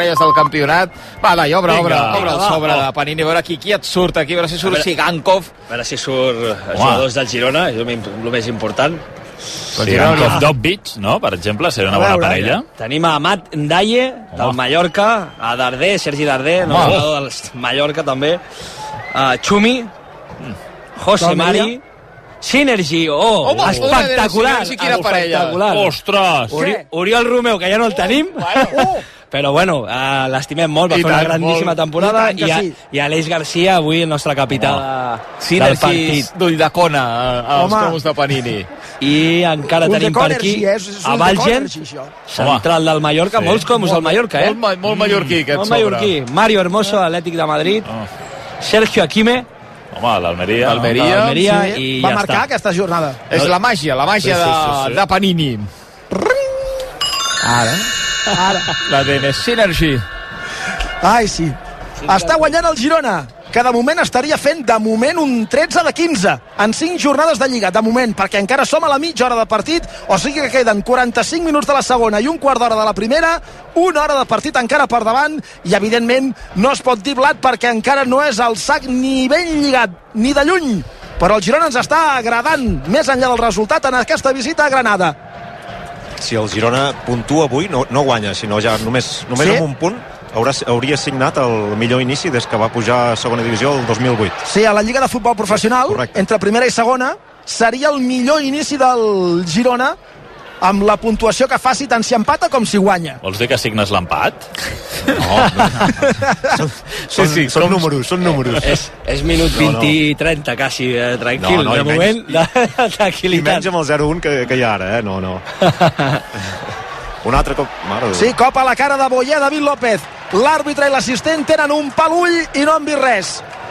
parelles del campionat. Va, dai, obre, Vinga. obre, obre el Va, sobre va. de Panini, a veure qui, qui et surt aquí, a veure si A surt veure- Sigankov. A veure si surt els jugadors del Girona, és el més important. Sí, Gankov Dobbich, no? Per exemple, seria una A bona veure, parella. Tenim a Amat Ndaye, del Mallorca, a Darder, Sergi Darder, no, Home. jugador del Mallorca també, a Chumi, José. Mari, Synergy, oh, Home, espectacular, espectacular. Ostres! Ori Oriol Romeu, que ja no el tenim, però bueno, uh, l'estimem molt, va I fer una tant, grandíssima molt. temporada, I tant que i, a, sí. i Aleix Garcia, avui el nostre capità de, del Sinergis partit. d'ull de cona als Home. cromos de Panini. I encara Un tenim de per aquí és- és a un de Valgen, Conergy, això. central del Mallorca, Sí. molts cromos al Mallorca, eh? Molt, ma- molt mallorquí, aquest Molt sobre. mallorquí. Mario Hermoso, Atlètic de Madrid. Sergio Aquime. Home, l'Almeria. L'Almeria, L'Almeria sí. i Va ja marcar està. aquesta jornada. És la màgia, la màgia Sí, sí, sí, de, sí. de Panini. Ara. Ara. La de Synergy. Ai, sí. Està guanyant el Girona, que de moment estaria fent, de moment, un 13 de 15 en 5 jornades de Lliga, de moment, perquè encara som a la mitja hora de partit, o sigui que queden 45 minuts de la segona i un quart d'hora de la primera, una hora de partit encara per davant, i evidentment no es pot dir blat perquè encara no és el sac ni ben lligat, ni de lluny, però el Girona ens està agradant més enllà del resultat en aquesta visita a Granada. Si el Girona puntua avui, no, no guanya, sinó ja només, només Sí. amb un punt haurà, hauria signat el millor inici des que va pujar a segona divisió el 2008. Sí, a la Lliga de Futbol Professional, Correcte. entre primera i segona, seria el millor inici del Girona amb la puntuació que faci tant si empata com si guanya. Vols dir que signes l'empat? Són, sí, sí, són números, són números. És, és minut No, 20 no. i 30, quasi, eh, tranquil. No, no, de i menys. moment, de, I tranquil·litat. menys amb el 0-1 que, que hi ha ara, eh? No, no. Un altre cop... Mare. Sí, cop a la cara de Boyer, David López. L'àrbitre i l'assistent tenen un pal ull i no han vist res.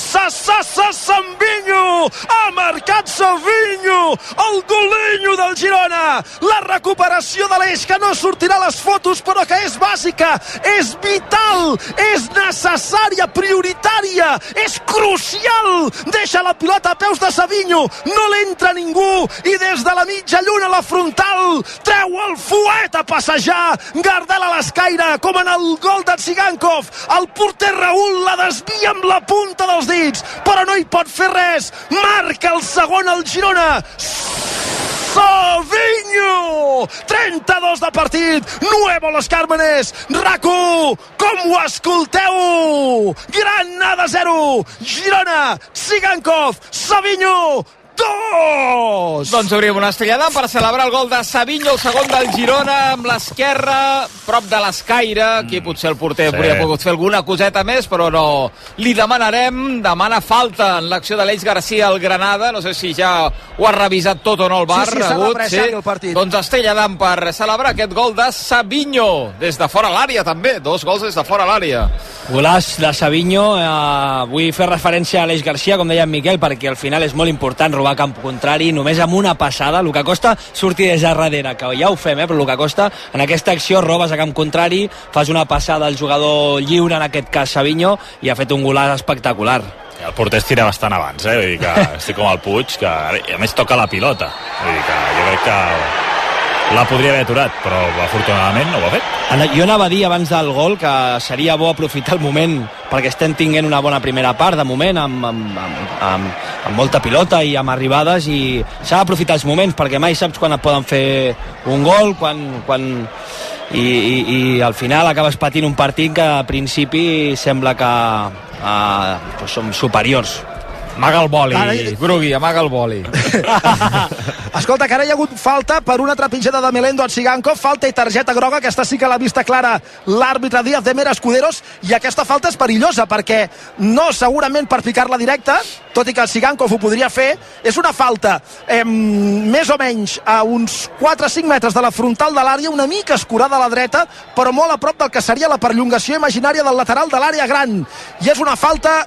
Sa, sa, sa, sa, Sambinho! Ha marcat Savinho! El golenyo del Girona! La recuperació de l'Eix, que no sortirà a les fotos, però que és bàsica, és vital, és necessària, prioritària, és crucial! Deixa la pilota a peus de Savinho, no l'entra ningú, i des de la mitja lluna a la frontal treu el fuet a passejar, Gardel a l'escaire, com en el gol de Tsigankov, el porter Raül la desvia amb la punta dels dits, però no hi pot fer res, marca el segon el Girona, Savinho! 32 de partit, nuevo Los Cármenes, RAC1, com ho escolteu? Granada 0, Girona, Sigankov, Savinho, 2! Doncs obrim una estrellada per celebrar el gol de Savinho, el segon del Girona, amb l'esquerra, prop de l'escaire. Aquí potser el porter Sí. sí. podria pogut fer alguna coseta més, però no. Li demanarem, demana falta en l'acció de l'Eix Garcia al Granada. No sé si ja ho ha revisat tot o no el bar. Sí, sí, s'ha Agut, d'apreciar el partit. Doncs estrella d'am per celebrar aquest gol de Savinho, des de fora l'àrea també. Dos gols des de fora l'àrea. Golàs de Savinho, eh, vull fer referència a Aleix Garcia, com deia en Miquel, perquè al final és molt important robar camp contrari, només amb una passada, que costa sortir des de darrere, que ja ho fem, eh, però que costa en aquesta acció robes a camp contrari, fas una passada al jugador lliure, en aquest cas Savinho, i ha fet un golàs espectacular. El porter es tira bastant abans, eh? Vull dir que estic com el Puig, que a més toca la pilota. Vull dir que jo crec que la podria haver aturat, però afortunadament no ho ha fet. Jo anava a dir abans del gol que seria bo aprofitar el moment perquè estem tinguent una bona primera part de moment amb, amb, amb, amb, amb molta pilota i amb arribades i s'ha d'aprofitar els moments perquè mai saps quan et poden fer un gol quan, quan... I, i, i al final acabes patint un partit que a principi sembla que uh, pues som superiors Amaga el boli, Ara, i- Brugui, amaga el boli. Escolta, que ara hi ha hagut falta per una trepitjada de Melendo a Tsigankov, falta i targeta groga, aquesta sí que l'ha vista clara l'àrbitre Díaz de Mera Escuderos, i aquesta falta és perillosa, perquè no segurament per picar-la directa, tot i que el Tsigankov ho podria fer, és una falta eh, més o menys a uns 4-5 metres de la frontal de l'àrea, una mica escurada a la dreta, però molt a prop del que seria la perllongació imaginària del lateral de l'àrea gran. I és una falta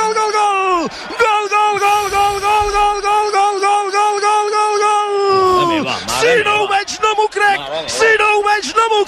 Sinal, mas não o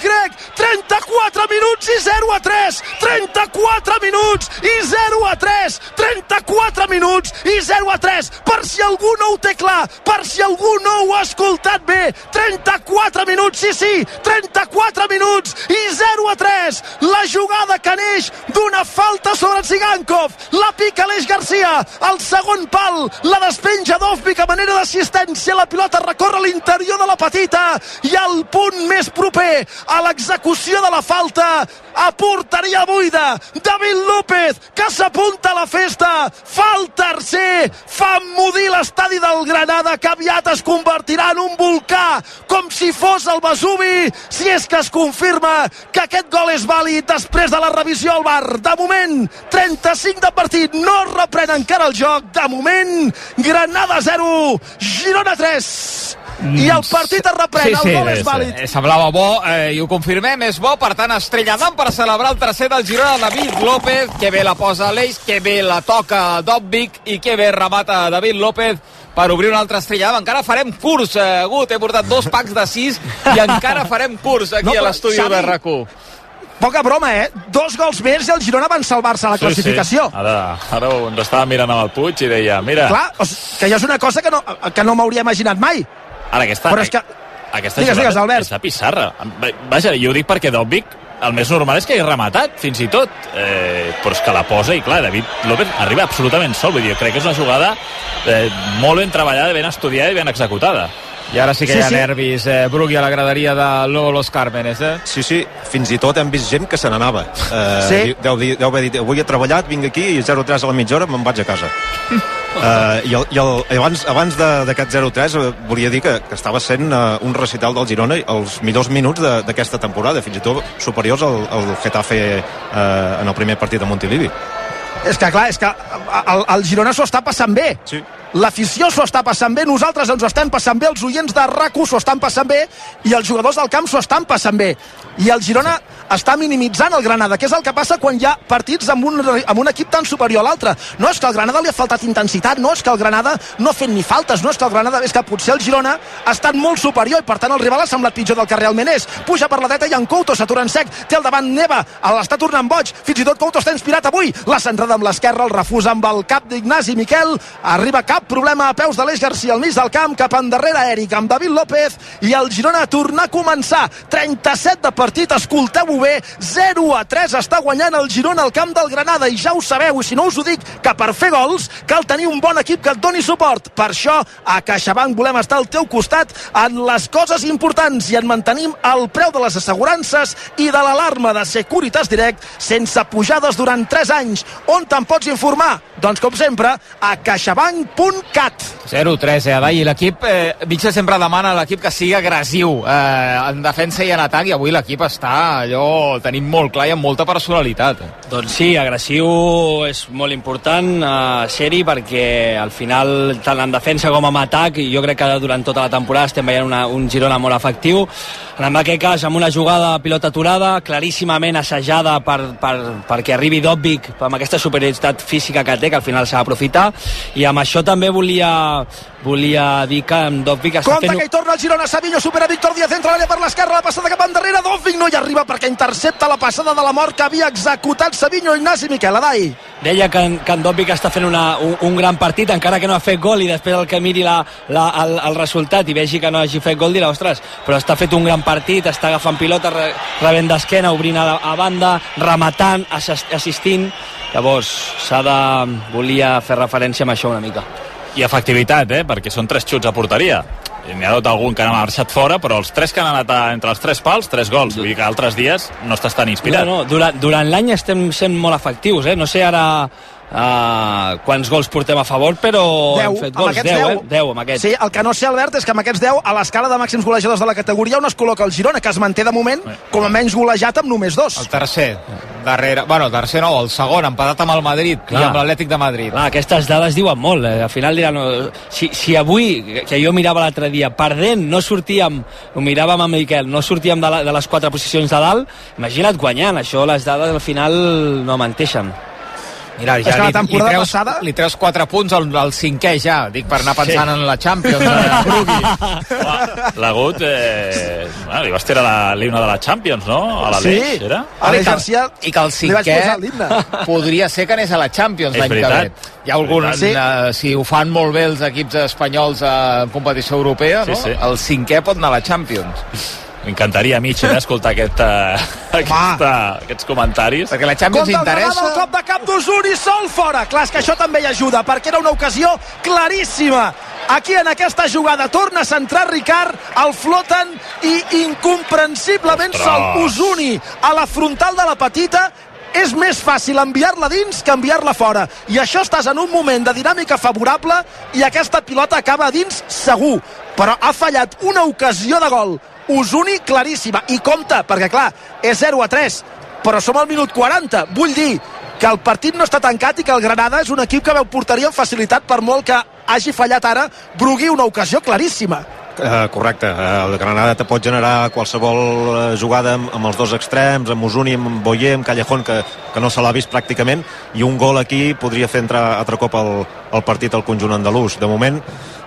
ho veig, no m'ho crec. 34 minuts i 0 a 3. 34 minuts i 0 a 3. 34 minuts i 0 a 3. Per si algú no ho té clar, per si algú no ho ha escoltat bé. 34 minuts, sí, sí, 34 minuts i 0 a 3. La jugada que neix d'una falta sobre Tsigankov. La pica Aleix Garcia. El segon pal la despenja Dovvik a manera d'assistència. La pilota recorre l'interior de la petita i al punt més proper a l'execució de la falta a porteria buida. David López, que s'apunta a la festa. Fa el tercer. Fa emmudir l'estadi del Granada, que aviat es convertirà en un volcà, com si fos el Vesuvi, si és que es confirma que aquest gol és vàlid després de la revisió al bar. De moment, 35 de partit, no reprèn encara el joc. De moment, Granada 0, Girona 3. I el partit es reprèn, el gol és vàlid. Eh, semblava bo eh, i ho confirmem, és bo, per tant estrella d'am per celebrar el tercer del Girona David López, que bé la posa Aleix, que bé la toca Dobbic i que bé remata David López per obrir una altra estrella d'am. Encara farem curs, eh, Gut, he portat dos packs de sis i encara farem curs aquí No, a l'estudi Xavi, de RAC1. Poca broma, eh? Dos gols més i el Girona van salvar-se a la classificació. Sí. Ara, ara ens estava mirant amb el Puig i deia, mira, Clar, o sigui, que ja és una cosa que no, que no m'hauria imaginat mai. Ara aquesta, Però és que... aquesta Digues, digues, Albert. és de pissarra. Vaja, jo ho dic perquè Dobbik el més normal és que hagi rematat, fins i tot. Eh, però és que la posa i, clar, David López arriba absolutament sol. Vull dir, crec que és una jugada eh, molt ben treballada, ben estudiada i ben executada. I ara sí que Sí, hi ha sí. nervis, eh, Brugui a la graderia de Los Cármenes, eh? Sí, sí, fins i tot hem vist gent que se n'anava. Eh, Sí. Deu, deu haver dit, avui he treballat, vinc aquí i 0-3 a la mitja hora me'n vaig a casa. Uh, I, el, i, el, i abans, abans de- d'aquest 0-3 eh, volia dir que, que estava sent uh, un recital del Girona els millors minuts de- d'aquesta temporada, fins i tot superiors al, al Getafe uh, en el primer partit de Montilivi. És que, clar, és que el, el Girona s'ho està passant bé. Sí. L'afició s'ho està passant bé, nosaltres ens ho estem passant bé, els oients de rac s'ho estan passant bé i els jugadors del camp s'ho estan passant bé. I el Girona està minimitzant el Granada, que és el que passa quan hi ha partits amb un, amb un equip tan superior a l'altre. No és que al Granada li ha faltat intensitat, no és que el Granada no ha fet ni faltes, no és que el Granada, és que potser el Girona ha estat molt superior i per tant el rival ha semblat pitjor del que realment és. Puja per la dreta i en Couto s'atura en sec, té al davant Neva, l'està tornant boig, fins i tot Couto està inspirat avui. La centrada amb l'esquerra, el refusa amb el cap d'Ignasi Miquel, arriba cap problema a peus de l'Eix Garcia al mig del camp, cap endarrere Eric amb David López i el Girona torna a començar. 37 de partit, escolteu-ho bé, 0 a 3 està guanyant el Girona al camp del Granada i ja ho sabeu, i si no us ho dic, que per fer gols cal tenir un bon equip que et doni suport. Per això, a CaixaBank volem estar al teu costat en les coses importants i en mantenim el preu de les assegurances i de l'alarma de Securitas Direct sense pujades durant 3 anys. On te'n pots informar? Doncs, com sempre, a caixabank.cat. 0-3, eh, Adai, i l'equip, eh, Mitchell sempre demana a l'equip que sigui agressiu eh, en defensa i en atac, i avui l'equip està allò, el tenim molt clar i amb molta personalitat. Eh. Doncs sí, agressiu és molt important uh, ser-hi perquè al final tant en defensa com en atac jo crec que durant tota la temporada estem veient una, un Girona molt efectiu en aquest cas amb una jugada a pilota aturada claríssimament assajada per, per, perquè arribi Dobbic amb aquesta superioritat física que té que al final s'ha d'aprofitar i amb això també volia volia dir que en Dobbik està Compte fent... que hi torna el Girona, Savinho supera Víctor Díaz, entra a l'àrea per l'esquerra, la passada cap endarrere, Dovvig no hi arriba perquè intercepta la passada de la mort que havia executat Savinho, Ignasi Miquel, Adai. Deia que, en- que en Dobbik està fent una, un, un gran partit, encara que no ha fet gol i després el que miri la, la, el, el resultat i vegi que no hagi fet gol dirà, ostres, però està fet un gran partit, està agafant pilota, re, rebent d'esquena, obrint a, a banda, rematant, assist, assistint. Llavors, s'ha de... volia fer referència amb això una mica. I efectivitat, eh? perquè són tres xuts a porteria. N'hi ha tot algun que n'ha marxat fora, però els tres que han anat a, entre els tres pals, tres gols. Vull dir que altres dies no estàs tan inspirat. No, no, durant, durant l'any estem sent molt efectius, eh? No sé ara uh, quants gols portem a favor, però 10, hem fet amb gols. aquests 10, 10. eh? 10 amb aquests. Sí, el que no sé, Albert, és que amb aquests 10, a l'escala de màxims golejadors de la categoria, on es col·loca el Girona, que es manté de moment com a menys golejat amb només dos. El tercer, darrere... Bueno, el tercer no, el segon, empatat amb el Madrid Clar. i amb l'Atlètic de Madrid. Clar, aquestes dades diuen molt. Eh? Al final diran... eh, Si, si avui, que jo mirava l'altre dia, perdent, no sortíem, ho miràvem amb Miquel, no sortíem de, la, de les quatre posicions de dalt, imagina't guanyant. Això les dades al final no menteixen. Mira, la temporada li treus, passada- Li treus 4 punts al, al cinquè ja, dic, per anar pensant sí. en la Champions. Eh. L'Agut, eh, bueno, li vas tirar la- l'himne de la Champions, no? A l'Aleix, Sí. era? Que- Garcia I que el li cinquè podria ser que anés a la Champions l'any que ve. Hi ha algun, veritat. eh, si ho fan molt bé els equips espanyols a competició europea, Sí, no? sí. el cinquè pot anar a la Champions. M'encantaria a mi, eh, escoltar aquest, uh, aquesta, aquests comentaris. Perquè la Champions Compte el Granada, el interessa... cop de cap d'Usuri, sol fora. Clar, és que això també hi ajuda, perquè era una ocasió claríssima. Aquí en aquesta jugada torna a centrar Ricard, el floten i incomprensiblement Ostres. sol Usuni a la frontal de la petita és més fàcil enviar-la dins que enviar-la fora. I això estàs en un moment de dinàmica favorable i aquesta pilota acaba dins segur. Però ha fallat una ocasió de gol. Usuni claríssima. I compta, perquè clar, és 0 a 3, però som al minut 40. Vull dir que el partit no està tancat i que el Granada és un equip que veu porteria amb facilitat per molt que hagi fallat ara Brugui una ocasió claríssima. Uh, correcte, uh, el Granada te pot generar qualsevol uh, jugada amb, amb els dos extrems, amb Usuni, amb Boyer, amb Callejón, que, que no se l'ha vist pràcticament, i un gol aquí podria fer entrar altre cop el, el partit al conjunt andalús. De moment,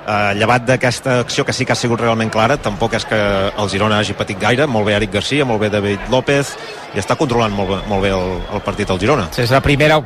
uh, llevat d'aquesta acció que sí que ha sigut realment clara, tampoc és que el Girona hagi patit gaire, molt bé Eric Garcia, molt bé David López, i està controlant molt, molt bé el, el partit al Girona. Sí, és la primera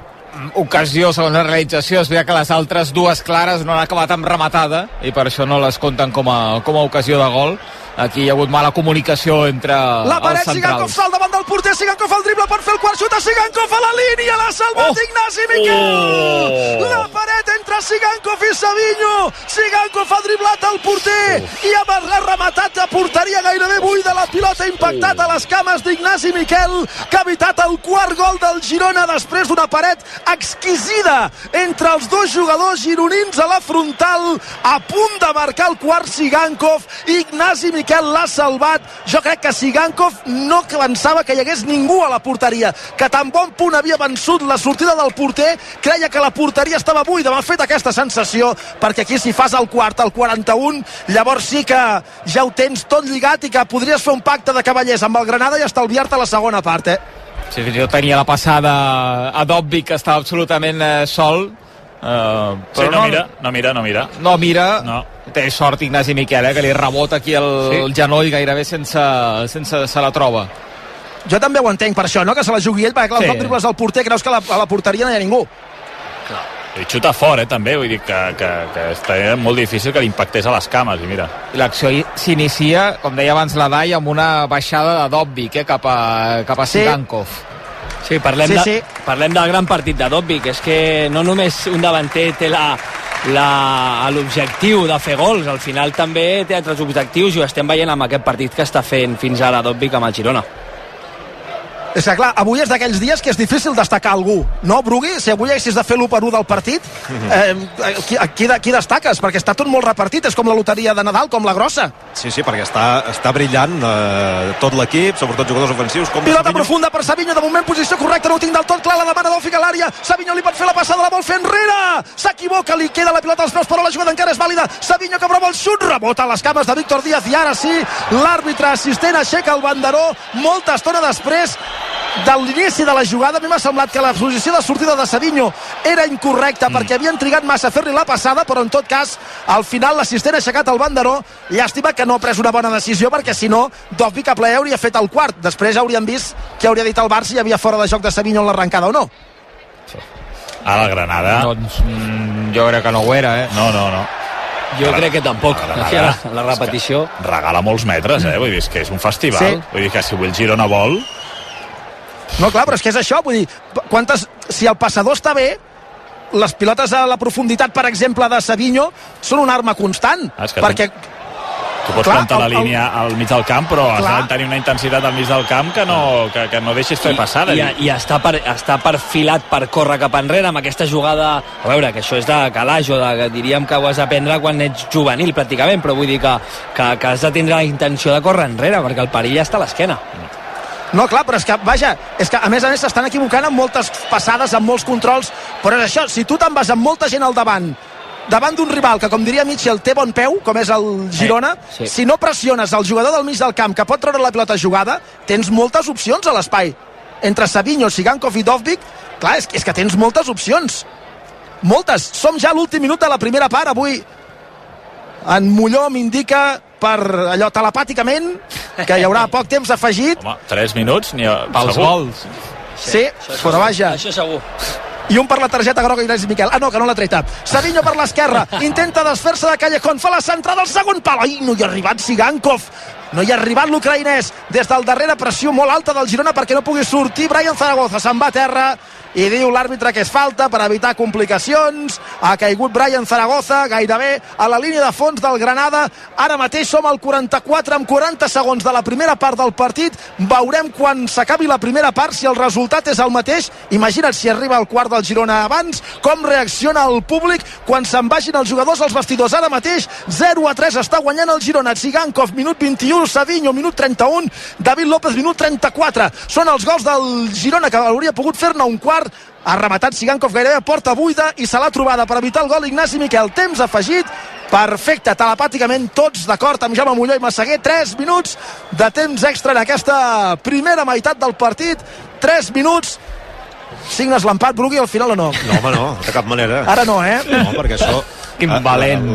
ocasió, segons la realització, es veia que les altres dues clares no han acabat amb rematada i per això no les compten com a, com a ocasió de gol. Aquí hi ha hagut mala comunicació entre La paret, Sigankov centrals. sal davant del porter, Sigankov al drible per fer el quart xut Sigankov a la línia, l'ha salvat Oh! Ignasi Miquel! Oh! La paret entre Sigankov i Savinho, Sigankov ha driblat el porter i ha rematat a porteria gairebé buida, la pilota ha impactat a les cames d'Ignasi Miquel, que ha evitat el quart gol del Girona després d'una paret exquisida entre els dos jugadors gironins a la frontal, a punt de marcar el quart Sigankov, Ignasi Miquel l'ha salvat, jo crec que Sigankov no pensava que hi hagués ningú a la porteria, que tan bon punt havia vençut la sortida del porter, creia que la porteria estava buida, m'ha fet aquesta sensació, perquè aquí si fas el quart, el 41, llavors sí que ja ho tens tot lligat i que podries fer un pacte de cavallers amb el Granada i estalviar-te la segona part, eh? Sí, fins i tot tenia la passada a Dobby, que estava absolutament eh, sol. Uh, Sí, no mira, no mira, no mira. No mira. No. Té sort Ignasi Miquel, eh, que li rebota aquí el, Sí. el genoll gairebé sense, sense se la troba. Jo també ho entenc per això, no?, que se la jugui ell, perquè clar, Sí. cop dribles al porter creus que a la, a la porteria no hi ha ningú. I xuta fort, eh, també, vull dir que, que, que està molt difícil que li impactés a les cames, i mira. L'acció s'inicia, com deia abans la Dai, amb una baixada de Dobby, eh, cap a, cap a Sí. Sigankov. Sí, parlem, Sí, de, sí. parlem del gran partit de Dobby, que és que no només un davanter té la la- l'objectiu de fer gols, al final també té altres objectius i ho estem veient amb aquest partit que està fent fins ara Dobby amb el Girona. És que, clar, avui és d'aquells dies que és difícil destacar algú, no, Brugui? Si avui haguessis de fer l'1 per 1 del partit, eh, qui, qui, qui destaques? Perquè està tot molt repartit, és com la loteria de Nadal, com la grossa. Sí, sí, perquè està, està brillant eh, tot l'equip, sobretot jugadors ofensius. Com Pilota Savinho. profunda per Savinho, de moment posició correcta, no ho tinc del tot clar, la demana d'Òfic a l'àrea, Savinho li pot fer la passada, la vol fer enrere, s'equivoca, li queda la pilota als peus, però la jugada encara és vàlida, Savinho que prova el xut, rebota a les cames de Víctor Díaz, i ara sí, l'àrbitre assistent aixeca el banderó, molta estona després, de l'inici de la jugada a mi m'ha semblat que la posició de sortida de Savinho era incorrecta mm. perquè havien trigat massa a fer-li la passada però en tot cas al final l'assistent ha aixecat el banderó llàstima que no ha pres una bona decisió perquè si no Dovvik a plaer hauria fet el quart després hauríem vist que hauria dit el Barça si hi havia fora de joc de Savinho en l'arrencada o no a la Granada Doncs mm, jo crec que no ho era, eh? no, no, no Jo crec que tampoc. La La, Granada, la, la repetició... regala molts metres, eh? Vull dir, és que és un festival. Sí. Vull dir que si el Girona vol... No, clar, però és que és això, vull dir, quantes, si el passador està bé, les pilotes a la profunditat, per exemple, de Savinho, són una arma constant, Ah, és que perquè Tu pots Clar, plantar la el- el- línia al mig del camp, però has Clar. de tenir una intensitat al mig del camp que no, que, que no deixis fer passada. I, i està, per, està perfilat per córrer cap enrere amb aquesta jugada a veure, que això és de calaix o de, que diríem que ho has d'aprendre quan ets juvenil pràcticament, però vull dir que, que, que has de tindre la intenció de córrer enrere perquè el perill ja està a l'esquena No, clar, però és que, vaja, és que a més a més s'estan equivocant amb moltes passades, amb molts controls, però és això, si tu te'n vas amb molta gent al davant, davant d'un rival que, com diria Mitchell, té bon peu, com és el Girona, sí. si no pressiones el jugador del mig del camp que pot treure la pilota jugada, tens moltes opcions a l'espai. Entre Savinho, Sigankov i Dovvik, clar, és, que- és que tens moltes opcions. Moltes. Som ja a l'últim minut de la primera part, avui en Molló m'indica per allò telepàticament que hi haurà poc temps afegit Home, 3 minuts, ni a... Pels segur. gols. Sí, però vaja. això segur I un per la targeta groga Ignasi Miquel. Ah, no, que no l'ha treta. Savinho per l'esquerra. Intenta desfer-se de Callejón. Fa la centrada al segon pal. Ai, no hi ha arribat Sigankov. No hi ha arribat l'ucraïnès. Des del darrere pressió molt alta del Girona perquè no pugui sortir. Brian Zaragoza se'n va a terra i diu l'àrbitre que és falta per evitar complicacions. Ha caigut Brian Zaragoza gairebé a la línia de fons del Granada. Ara mateix som al 44 amb 40 segons de la primera part del partit. Veurem quan s'acabi la primera part si el resultat és el mateix. Imagina't si arriba el quart del Girona abans, com reacciona el públic quan se'n vagin els jugadors als vestidors. Ara mateix 0 a 3 està guanyant el Girona. Tsigankov, minut 21, Savinho, minut 31, David López, minut 34. Són els gols del Girona que hauria pogut fer-ne un quart ha rematat Sigankov gairebé a porta buida i se l'ha trobada per evitar el gol Ignasi Miquel. Temps afegit, perfecte, telepàticament tots d'acord amb Jaume Molló i Massaguer. 3 minuts de temps extra en aquesta primera meitat del partit. 3 minuts. Signes l'empat, Brugui, al final o no? No, home, no, de cap manera. Ara no, eh? No, perquè això... Quin eh, valent.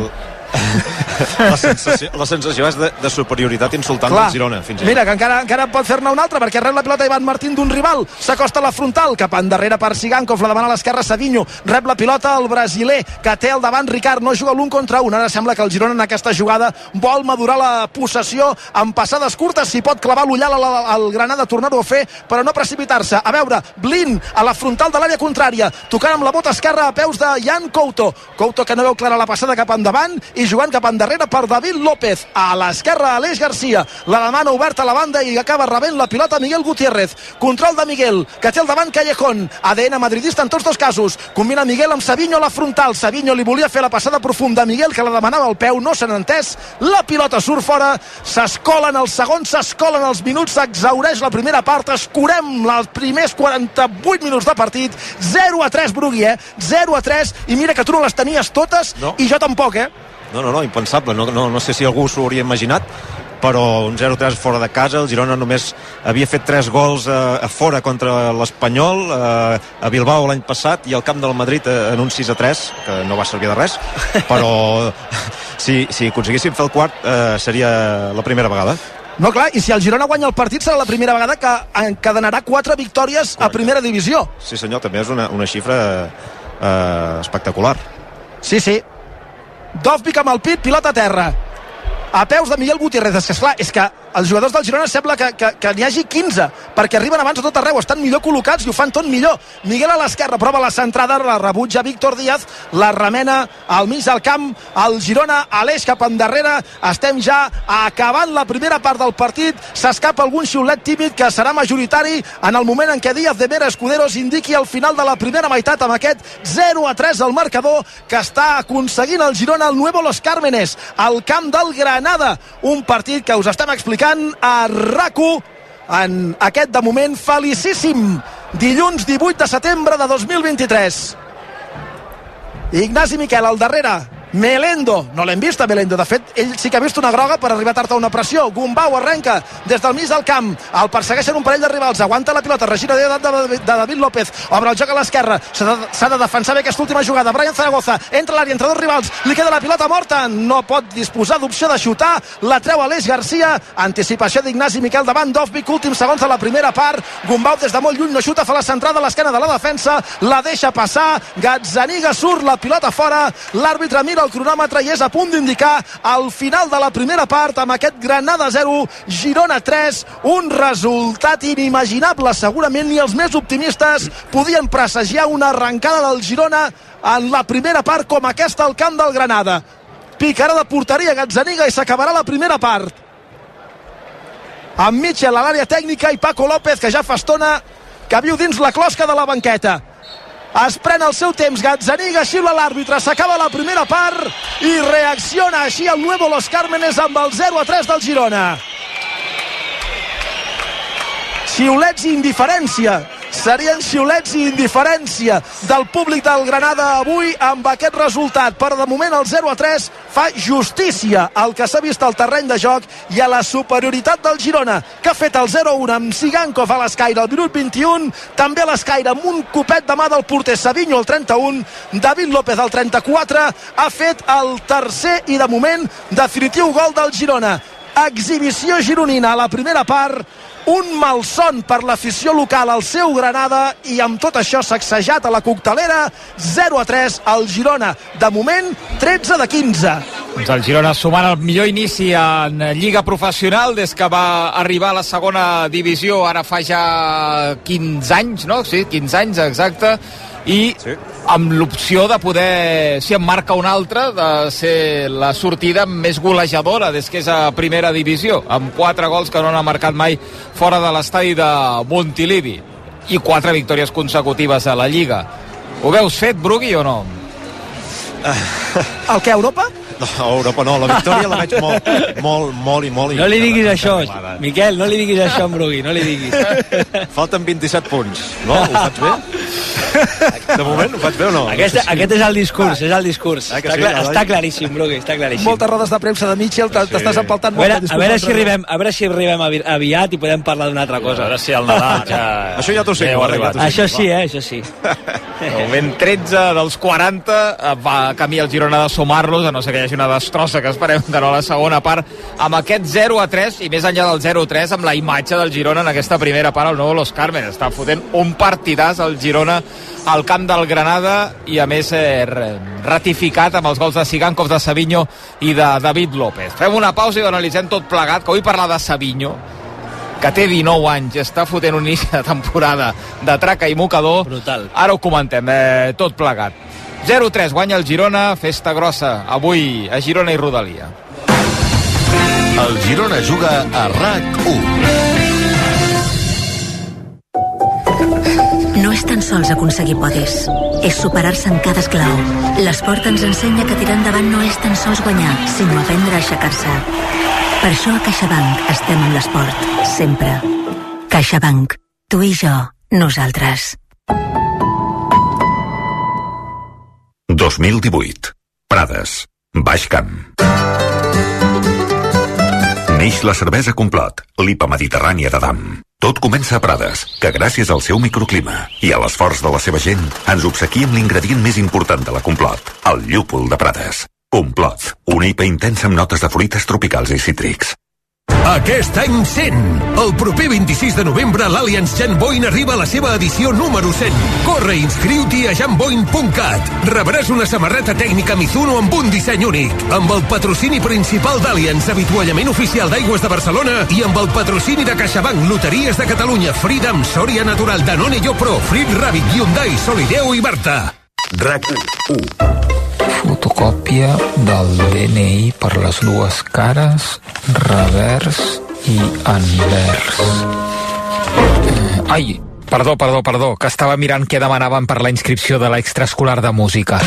La sensació, la sensació és de, de superioritat insultant Clar. del Girona, fins. Mira, que encara, encara pot fer-ne un altre, perquè rep la pilota Ivan Martín d'un rival. S'acosta a la frontal, cap endarrere per Sigankov, la demana a l'esquerra Savinho. Rep la pilota el brasiler, que té al davant Ricard, no juga l'un contra un. Ara sembla que el Girona en aquesta jugada vol madurar la possessió amb passades curtes, si pot clavar l'ullal al, al Granada, tornar-ho a fer, però no precipitar-se. A veure, Blin a la frontal de l'àrea contrària, tocant amb la bota esquerra a peus de Jan Couto. Couto que no veu clara la passada cap endavant i jugant cap endarrere per David López. A l'esquerra, Aleix Garcia. La demana oberta a la banda i acaba rebent la pilota Miguel Gutiérrez. Control de Miguel, que té al davant Callejón. ADN madridista en tots dos casos. Combina Miguel amb Savinho a la frontal. Savinho li volia fer la passada profunda a Miguel, que la demanava al peu. No se n'ha entès. La pilota surt fora. S'escolen els segons, s'escolen els minuts. S'exaureix la primera part. Escurem els primers 48 minuts de partit. 0 a 3, Brugui, eh? 0 a 3. I mira que tu no les tenies totes No. i jo tampoc, eh? No, no, no, impensable. No, no, no sé si algú s'ho hauria imaginat, però un 0-3 fora de casa. El Girona només havia fet 3 gols a, a fora contra l'Espanyol, a, a Bilbao l'any passat i al camp del Madrid eh, en un 6-3, que no va servir de res, però si, si aconseguéssim fer el quart eh, seria la primera vegada. No, clar, i si el Girona guanya el partit serà la primera vegada que encadenarà quatre victòries a primera divisió. Sí senyor, també és una, una xifra eh, espectacular. Sí, sí. Dovvik amb el pit, pilota a terra. A peus de Miguel Gutiérrez. És que, esclar, és que els jugadors del Girona sembla que, que, que n'hi hagi 15, perquè arriben abans a tot arreu, estan millor col·locats i ho fan tot millor. Miguel a l'esquerra, prova la centrada, la rebutja Víctor Díaz, la remena al mig del camp, el Girona, Aleix cap endarrere, estem ja acabant la primera part del partit, s'escapa algun xiulet tímid que serà majoritari en el moment en què Díaz de Mera Escuderos indiqui el final de la primera meitat amb aquest 0 a 3 al marcador que està aconseguint el Girona al Nuevo Los Cármenes, al camp del Granada, un partit que us estem explicant a rac en aquest de moment felicíssim. Dilluns 18 de setembre de 2023 Ignasi Miquel al darrere Melendo, no l'hem vist a Melendo, de fet ell sí que ha vist una groga per arribar tard a una pressió. Gumbau arrenca des del mig del camp. El persegueixen un parell de rivals, aguanta la pilota. Regira de, de, de David López. Obre el joc a l'esquerra, s'ha de, de defensar bé aquesta última jugada, Brian Zaragoza entra a l'àrea entre dos rivals, li queda la pilota morta. No pot disposar d'opció de xutar. La treu Aleix Garcia, anticipació d'Ignasi Miquel davant d'Ofbic, últim segons de la primera part, Gumbau des de molt lluny. No xuta, fa la centrada a l'esquena de la defensa. La deixa passar, Gazzaniga surt la pilota fora, l'àrbitre mira el cronòmetre i és a punt d'indicar el final de la primera part amb aquest Granada 0, Girona 3, un resultat inimaginable. Segurament ni els més optimistes podien presagiar una arrencada del Girona en la primera part com aquesta al camp del Granada. Picarà de porteria Gazzaniga i s'acabarà la primera part. Amb Mitchell a l'àrea tècnica i Paco López, que ja fa estona que viu dins la closca de la banqueta es pren el seu temps, Gazzaniga xiula l'àrbitre, s'acaba la primera part i reacciona així el Nuevo Los Cármenes amb el 0 a 3 del Girona. Xiulets i indiferència serien xiulets i indiferència del públic del Granada avui amb aquest resultat. Per de moment el 0 a 3 fa justícia al que s'ha vist al terreny de joc i a la superioritat del Girona, que ha fet el 0-1 amb Sigankov a l'escaire al minut 21, també a l'escaire amb un copet de mà del porter Savinho al 31, David López al 34, ha fet el tercer i de moment definitiu gol del Girona. Exhibició gironina a la primera part, un malson per l'afició local al seu Granada i amb tot això sacsejat a la coctelera 0 a 3 al Girona. De moment 13 de 15 doncs el Girona sumant el millor inici en Lliga Professional des que va arribar a la segona divisió ara fa ja 15 anys no? sí, 15 anys exacte i sí. amb l'opció de poder, si en marca un altre, de ser la sortida més golejadora des que és a primera divisió, amb quatre gols que no han marcat mai fora de l'estadi de Montilivi i quatre victòries consecutives a la Lliga. Ho veus fet, Brugui, o no? El que, Europa? No, Europa no, la victòria la veig molt, molt, molt i molt... No li diguis això, Miquel, no li diguis això a Brugui, no li diguis. Falten 27 punts, no? Ho faig bé? De moment ho faig bé o no? Aquest, aquest és el discurs, és el discurs. Ah, està, clar, està claríssim, Brugui, està claríssim. Moltes rodes de premsa de Mitchell, t'estàs sí. empaltant molt. A veure, a veure, si arribem, a veure si arribem aviat i podem parlar d'una altra cosa. A veure si el Nadal ja... Això ja t'ho sé. arribat. Això sí, eh, això sí. De moment 13 dels 40 eh, va camí el Girona de sumar-los, a no ser que hi hagi una destrossa que esperem de no a la segona part, amb aquest 0 a 3 i més enllà del 0 a 3 amb la imatge del Girona en aquesta primera part al nou Los Carmen. Està fotent un partidàs al Girona al camp del Granada i a més eh, ratificat amb els gols de Sigankov, de Savinho i de David López. Fem una pausa i ho analitzem tot plegat, que vull parlar de Savinho, que té 19 anys, està fotent un inici de temporada de traca i mocador. Brutal. Ara ho comentem, eh, tot plegat. 0-3, guanya el Girona, festa grossa, avui a Girona i Rodalia. El Girona juga a RAC 1. No és tan sols aconseguir podis, és superar-se en cada esclau. L'esport ens ensenya que tirar endavant no és tan sols guanyar, sinó aprendre a aixecar-se. Per això a CaixaBank estem amb l'esport, sempre. CaixaBank. Tu i jo, nosaltres. 2018. Prades. Baix Camp. Neix la cervesa Complot, l'IPA mediterrània de Dam. Tot comença a Prades, que gràcies al seu microclima i a l'esforç de la seva gent ens obsequia amb l'ingredient més important de la Complot, el llúpol de Prades. Complot, una IPA intensa amb notes de fruites tropicals i cítrics. Aquest any 100! El proper 26 de novembre l'Allianz Jan Boyne arriba a la seva edició número 100. Corre i inscriu-t'hi a janboyne.cat. Rebràs una samarreta tècnica Mizuno amb un disseny únic, amb el patrocini principal d'Allianz, avituallament oficial d'aigües de Barcelona i amb el patrocini de CaixaBank, Loteries de Catalunya, Freedom, Soria Natural, Danone Pro, Frit Rabbit, Hyundai, Solideo i Barta. RAC 1 fotocòpia del DNI per les dues cares, revers i anvers. Eh, ai, perdó, perdó, perdó, que estava mirant què demanaven per la inscripció de l'extraescolar de música.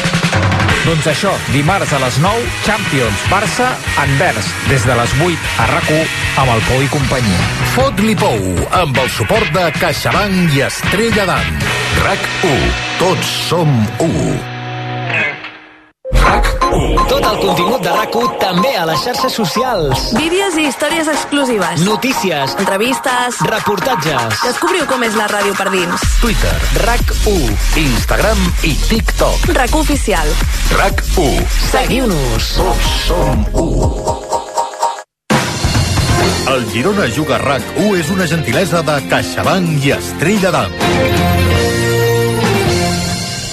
Doncs això, dimarts a les 9, Champions, Barça, Anvers, des de les 8 a rac amb el Pou i companyia. Fot-li Pou, amb el suport de CaixaBank i Estrella d'Am. RAC 1, tots som 1. RAC 1 Tot el contingut de rac també a les xarxes socials. Vídeos i històries exclusives. Notícies. Entrevistes. Reportatges. Descobriu com és la ràdio per dins. Twitter, RAC1, Instagram i TikTok. RAC oficial. RAC1. Seguiu-nos. Som 1. El Girona Juga RAC1 és una gentilesa de CaixaBank i Estrella d'Am.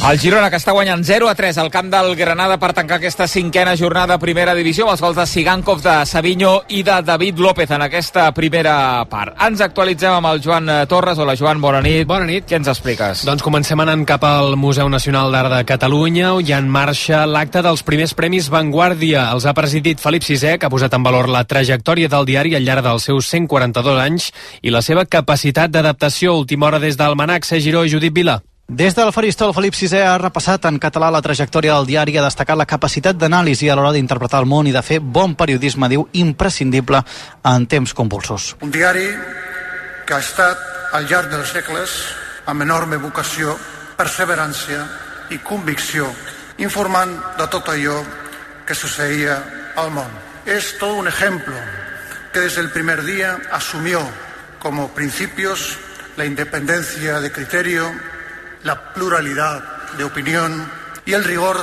El Girona, que està guanyant 0 a 3 al camp del Granada per tancar aquesta cinquena jornada primera divisió amb els gols de Sigankov, de Savinho i de David López en aquesta primera part. Ens actualitzem amb el Joan Torres. Hola, Joan, bona nit. Bona nit. Què ens expliques? Doncs comencem anant cap al Museu Nacional d'Art de Catalunya, on hi ha en marxa l'acte dels primers Premis Vanguardia. Els ha presidit Felip VI, que ha posat en valor la trajectòria del diari al llarg dels seus 142 anys i la seva capacitat d'adaptació. Última hora des del Manac, Giró i Judit Vila. Des del faristol, Felip VI ha repassat en català la trajectòria del diari, ha destacat la capacitat d'anàlisi a l'hora d'interpretar el món i de fer bon periodisme, diu, imprescindible en temps convulsos. Un diari que ha estat al llarg dels segles amb enorme vocació, perseverància i convicció, informant de tot allò que succeïa al món. Es todo un ejemplo que desde el primer día asumió como principios la independencia de criterio, la pluralidad de opinión y el rigor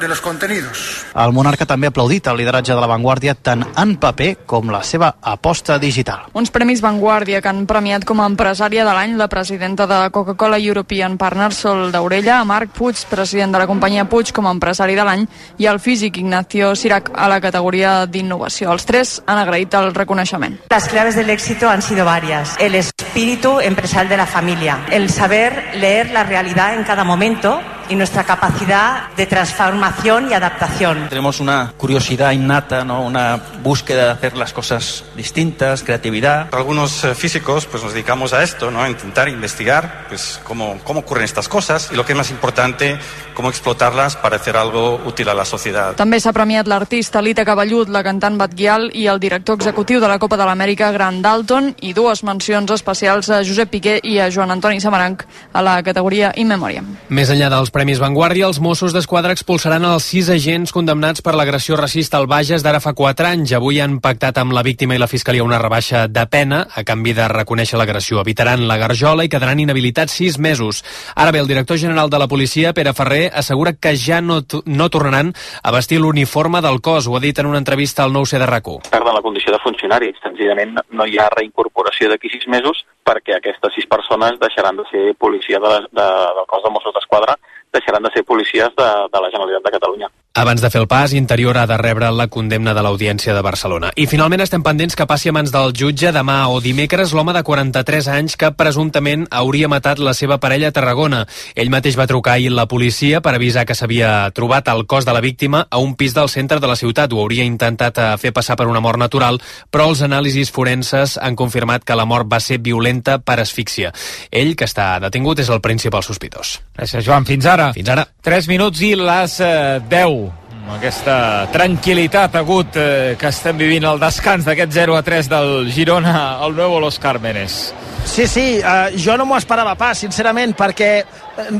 de los contenidos. El monarca també ha aplaudit el lideratge de la Vanguardia tant en paper com la seva aposta digital. Uns premis Vanguardia que han premiat com a empresària de l'any la presidenta de Coca-Cola European Partners, Sol d'Aurella, a Marc Puig, president de la companyia Puig com a empresari de l'any, i al físic Ignacio Sirac a la categoria d'innovació. Els tres han agraït el reconeixement. Las claves del éxito han sido varias. El espíritu empresarial de la familia, el saber leer la realidad en cada momento y nuestra capacidad de transformación y adaptación. Tenemos una curiosidad innata, ¿no? una búsqueda de hacer las cosas distintas, creatividad. Algunos eh, físicos pues nos dedicamos a esto, ¿no? a intentar investigar pues, cómo, cómo ocurren estas cosas y lo que es más importante, cómo explotarlas para hacer algo útil a la sociedad. També s'ha premiat l'artista Lita Cabellut, la cantant Batguial i el director executiu de la Copa de l'Amèrica, Grant Dalton, i dues mencions especials a Josep Piqué i a Joan Antoni Samaranc a la categoria In Memoriam. Més enllà dels Premis Vanguardia, els Mossos d'Esquadra expulsaran els sis agents condemnats per l'agressió racista al Bages d'ara fa 4 anys. Avui han pactat amb la víctima i la Fiscalia una rebaixa de pena a canvi de reconèixer l'agressió. Evitaran la garjola i quedaran inhabilitats sis mesos. Ara bé, el director general de la policia, Pere Ferrer, assegura que ja no, no tornaran a vestir l'uniforme del cos. Ho ha dit en una entrevista al nou C de RAC1. Perden la condició de funcionaris. Senzillament no hi ha reincorporació d'aquí sis mesos perquè aquestes sis persones deixaran de ser policia de, de, del cos de Mossos d'Esquadra deixaran de ser policies de, de la Generalitat de Catalunya. Abans de fer el pas, Interior ha de rebre la condemna de l'Audiència de Barcelona. I finalment estem pendents que passi a mans del jutge demà o dimecres l'home de 43 anys que presumptament hauria matat la seva parella a Tarragona. Ell mateix va trucar ahir la policia per avisar que s'havia trobat el cos de la víctima a un pis del centre de la ciutat. Ho hauria intentat eh, fer passar per una mort natural, però els anàlisis forenses han confirmat que la mort va ser violenta per asfíxia. Ell, que està detingut, és el principal sospitós. Gràcies, Joan. Fins ara. Fins ara. 3 minuts i les eh, 10 amb aquesta tranquil·litat agut eh, que estem vivint el descans d'aquest 0 a 3 del Girona al Nuevo Los Cármenes. Sí, sí, uh, jo no m'ho esperava pas, sincerament, perquè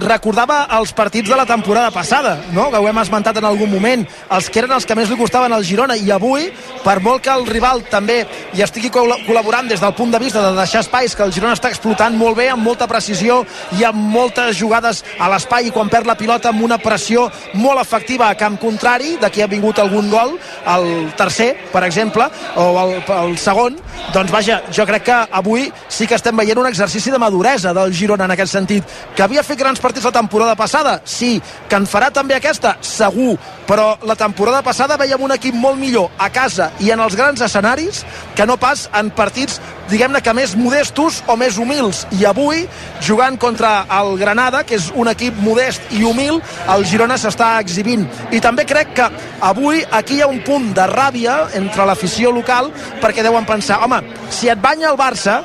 recordava els partits de la temporada passada, no? que ho hem esmentat en algun moment, els que eren els que més li costaven al Girona, i avui, per molt que el rival també hi estigui col·laborant des del punt de vista de deixar espais, que el Girona està explotant molt bé, amb molta precisió i amb moltes jugades a l'espai, i quan perd la pilota amb una pressió molt efectiva a camp contrari, de qui ha vingut algun gol, el tercer, per exemple, o el, el segon, doncs vaja, jo crec que avui sí que estem veient un exercici de maduresa del Girona en aquest sentit, que havia fet grans partits la temporada passada, sí, que en farà també aquesta, segur, però la temporada passada veiem un equip molt millor a casa i en els grans escenaris que no pas en partits diguem-ne que més modestos o més humils i avui jugant contra el Granada que és un equip modest i humil el Girona s'està exhibint i també crec que avui aquí hi ha un punt de ràbia entre l'afició local perquè deuen pensar, home, si et banya el Barça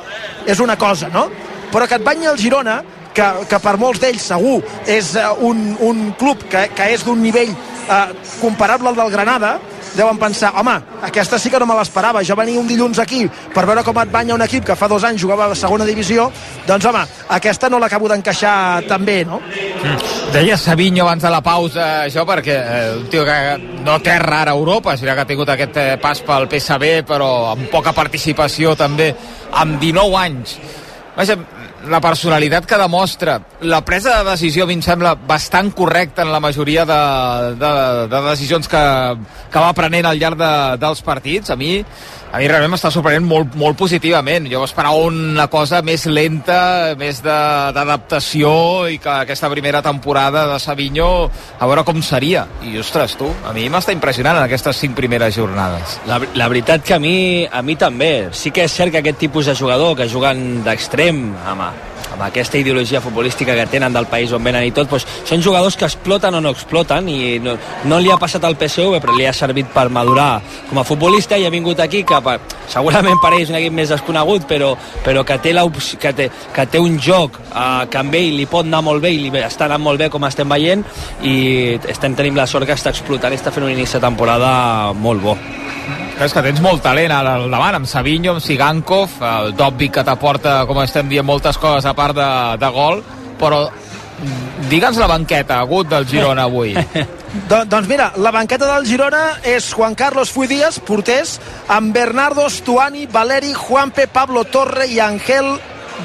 és una cosa, no? però que et banya el Girona que, que per molts d'ells segur és uh, un, un club que, que és d'un nivell uh, comparable al del Granada deuen pensar, home, aquesta sí que no me l'esperava, jo venia un dilluns aquí per veure com et banya un equip que fa dos anys jugava a la segona divisió, doncs home, aquesta no l'acabo d'encaixar tan bé, no? Mm. Deia Savinho abans de la pausa això perquè eh, un tio que no té rara Europa, sinó que ha tingut aquest eh, pas pel PSB però amb poca participació també amb 19 anys Vaja, la personalitat que demostra la presa de decisió a mi em sembla bastant correcta en la majoria de, de, de decisions que, que va prenent al llarg de, dels partits. A mi a mi realment m'està sorprenent molt, molt positivament. Jo esperava una cosa més lenta, més d'adaptació i que aquesta primera temporada de Savinho a veure com seria. I, ostres, tu, a mi m'està impressionant en aquestes cinc primeres jornades. La, la veritat que a mi, a mi també. Sí que és cert que aquest tipus de jugador que juguen d'extrem, amb, amb aquesta ideologia futbolística que tenen del país on venen i tot, doncs, són jugadors que exploten o no exploten i no, no li ha passat al PSV però li ha servit per madurar com a futbolista i ha vingut aquí que per, segurament per ell és un equip més desconegut però, però que, té que, té, que té un joc eh, que amb ell li pot anar molt bé i li està anant molt bé com estem veient i estem tenint la sort que està explotant i està fent un inici de temporada molt bo. És que tens molt talent al davant, amb Savinho, amb Sigankov, el Dobby que t'aporta, com estem dient, moltes coses a part de, de gol, però digue'ns la banqueta, agut del Girona avui. Do, doncs mira, la banqueta del Girona és Juan Carlos Fuidías, porters, amb Bernardo Stuani, Valeri, Juanpe, Pablo Torre i Ángel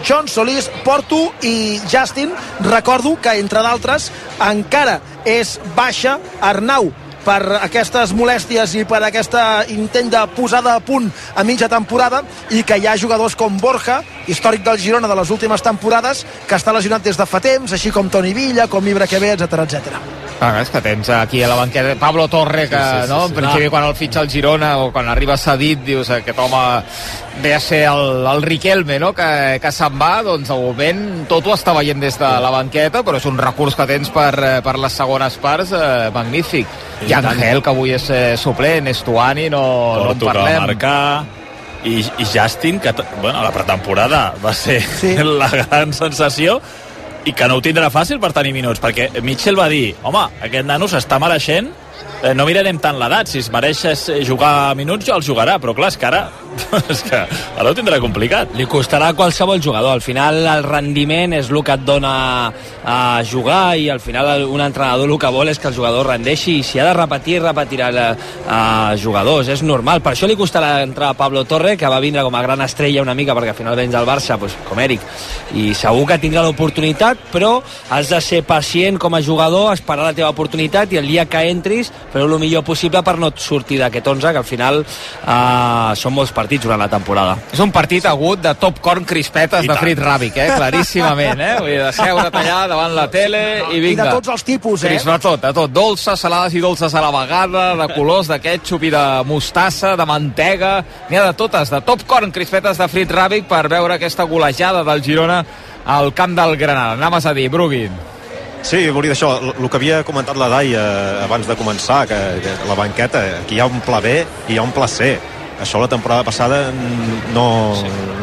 John Solís, Porto i Justin. Recordo que, entre d'altres, encara és baixa Arnau per aquestes molèsties i per aquesta intent de posada a punt a mitja temporada i que hi ha jugadors com Borja, històric del Girona de les últimes temporades, que està lesionat des de fa temps, així com Toni Villa, com Ibra Quevé, etc etc. Ah, és que tens aquí a la banqueta Pablo Torre, que Sí, sí, sí, no, sí. en principi quan el fitxa el Girona o quan arriba cedit, dius aquest home ve a ser el, el Riquelme, no? que, que se'n va, doncs al moment tot ho està veient des de la banqueta, però és un recurs que tens per, eh, per les segones parts eh, magnífic. I, I. Angel, que avui és eh, suplent, Estuani, no, no en Porto que parlem. marcar i, i Justin, que bueno, a la pretemporada va ser Sí. la gran sensació i que no ho tindrà fàcil per tenir minuts, perquè Mitchell va dir, home, aquest nano s'està mereixent eh, no mirarem tant l'edat, si es mereix eh, jugar minuts ja els jugarà, però clar, és que ara és que ara ho tindrà complicat Li costarà a qualsevol jugador. Al final el rendiment és el que et dona a jugar i al final el- un entrenador el que vol és que el jugador rendeixi i si ha de repetir, repetirà a jugadors. És normal. Per això li costarà entrar a Pablo Torre, que va vindre com a gran estrella una mica perquè al final vens del Barça, doncs, com Eric. I segur que tindrà l'oportunitat, però has de ser pacient com a jugador, esperar la teva oportunitat i el dia que entris fer el millor possible per no sortir d'aquest 11, que al final eh, són molts partits durant la temporada. És un partit agut de top corn crispetes I de tant. Frit Ràbic, eh? claríssimament. Eh? Vull dir, de seure allà davant la tele i vinga. I de tots els tipus, eh? Cris, de tot, de tot. Dolces, salades i dolces a la vegada, de colors, de ketchup i de mostassa, de mantega... N'hi ha de totes, de top corn crispetes de Frit Ràbic per veure aquesta golejada del Girona al camp del Granada. Anaves a dir, Bruguin. Sí, volia dir això, el que havia comentat la Dai eh, abans de començar, que, que la banqueta, aquí hi ha un pla B i hi ha un pla C. Això la temporada passada no,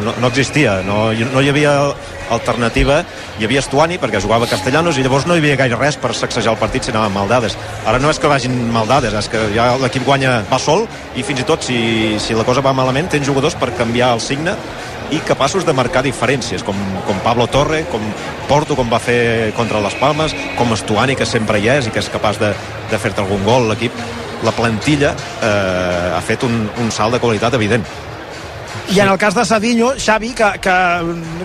no, no existia, no, no hi havia alternativa, hi havia Estuani perquè jugava Castellanos i llavors no hi havia gaire res per sacsejar el partit si anaven mal dades. Ara no és que vagin mal dades, és que ja l'equip guanya, va sol i fins i tot si, si la cosa va malament tens jugadors per canviar el signe i capaços de marcar diferències, com, com Pablo Torre, com Porto, com va fer contra les Palmes, com Estuani, que sempre hi és i que és capaç de, de fer-te algun gol l'equip. La plantilla eh, ha fet un, un salt de qualitat evident. I en el cas de Savinho, Xavi, que, que,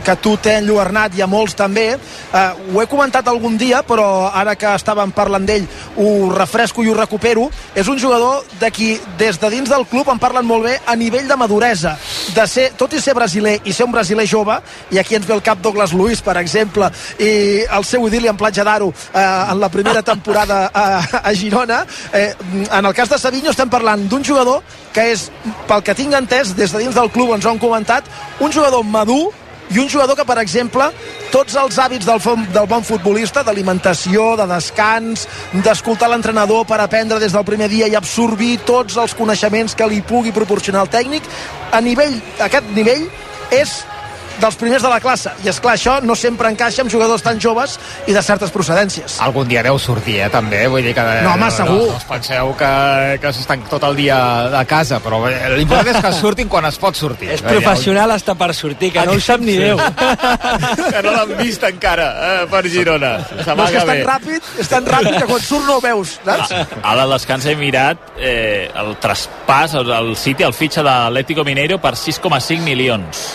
que tu t'he enlluernat i a molts també, eh, ho he comentat algun dia, però ara que estàvem parlant d'ell ho refresco i ho recupero, és un jugador de qui des de dins del club en parlen molt bé a nivell de maduresa, de ser, tot i ser brasiler i ser un brasiler jove, i aquí ens ve el cap Douglas Luiz, per exemple, i el seu idili en Platja d'Aro eh, en la primera temporada a, a Girona, eh, en el cas de Savinho estem parlant d'un jugador que és, pel que tinc entès, des de dins del club ens ho han comentat, un jugador madur i un jugador que, per exemple, tots els hàbits del, del bon futbolista, d'alimentació, de descans, d'escoltar l'entrenador per aprendre des del primer dia i absorbir tots els coneixements que li pugui proporcionar el tècnic, a nivell, a aquest nivell és dels primers de la classe. I és clar, això no sempre encaixa amb jugadors tan joves i de certes procedències. Algun dia deu sortir, eh, també. Vull dir que... No, home, segur. No, no us penseu que, que s'estan tot el dia a casa, però l'important és que surtin quan es pot sortir. És professional està per sortir, que no ho sap ni Déu. que no l'han vist encara eh, per Girona. No, és que és tan ràpid, és tan ràpid que quan surt no ho veus, saps? Ara al descans he mirat eh, el traspàs, el, el City, el fitxa de l'Atlético Mineiro per 6,5 milions.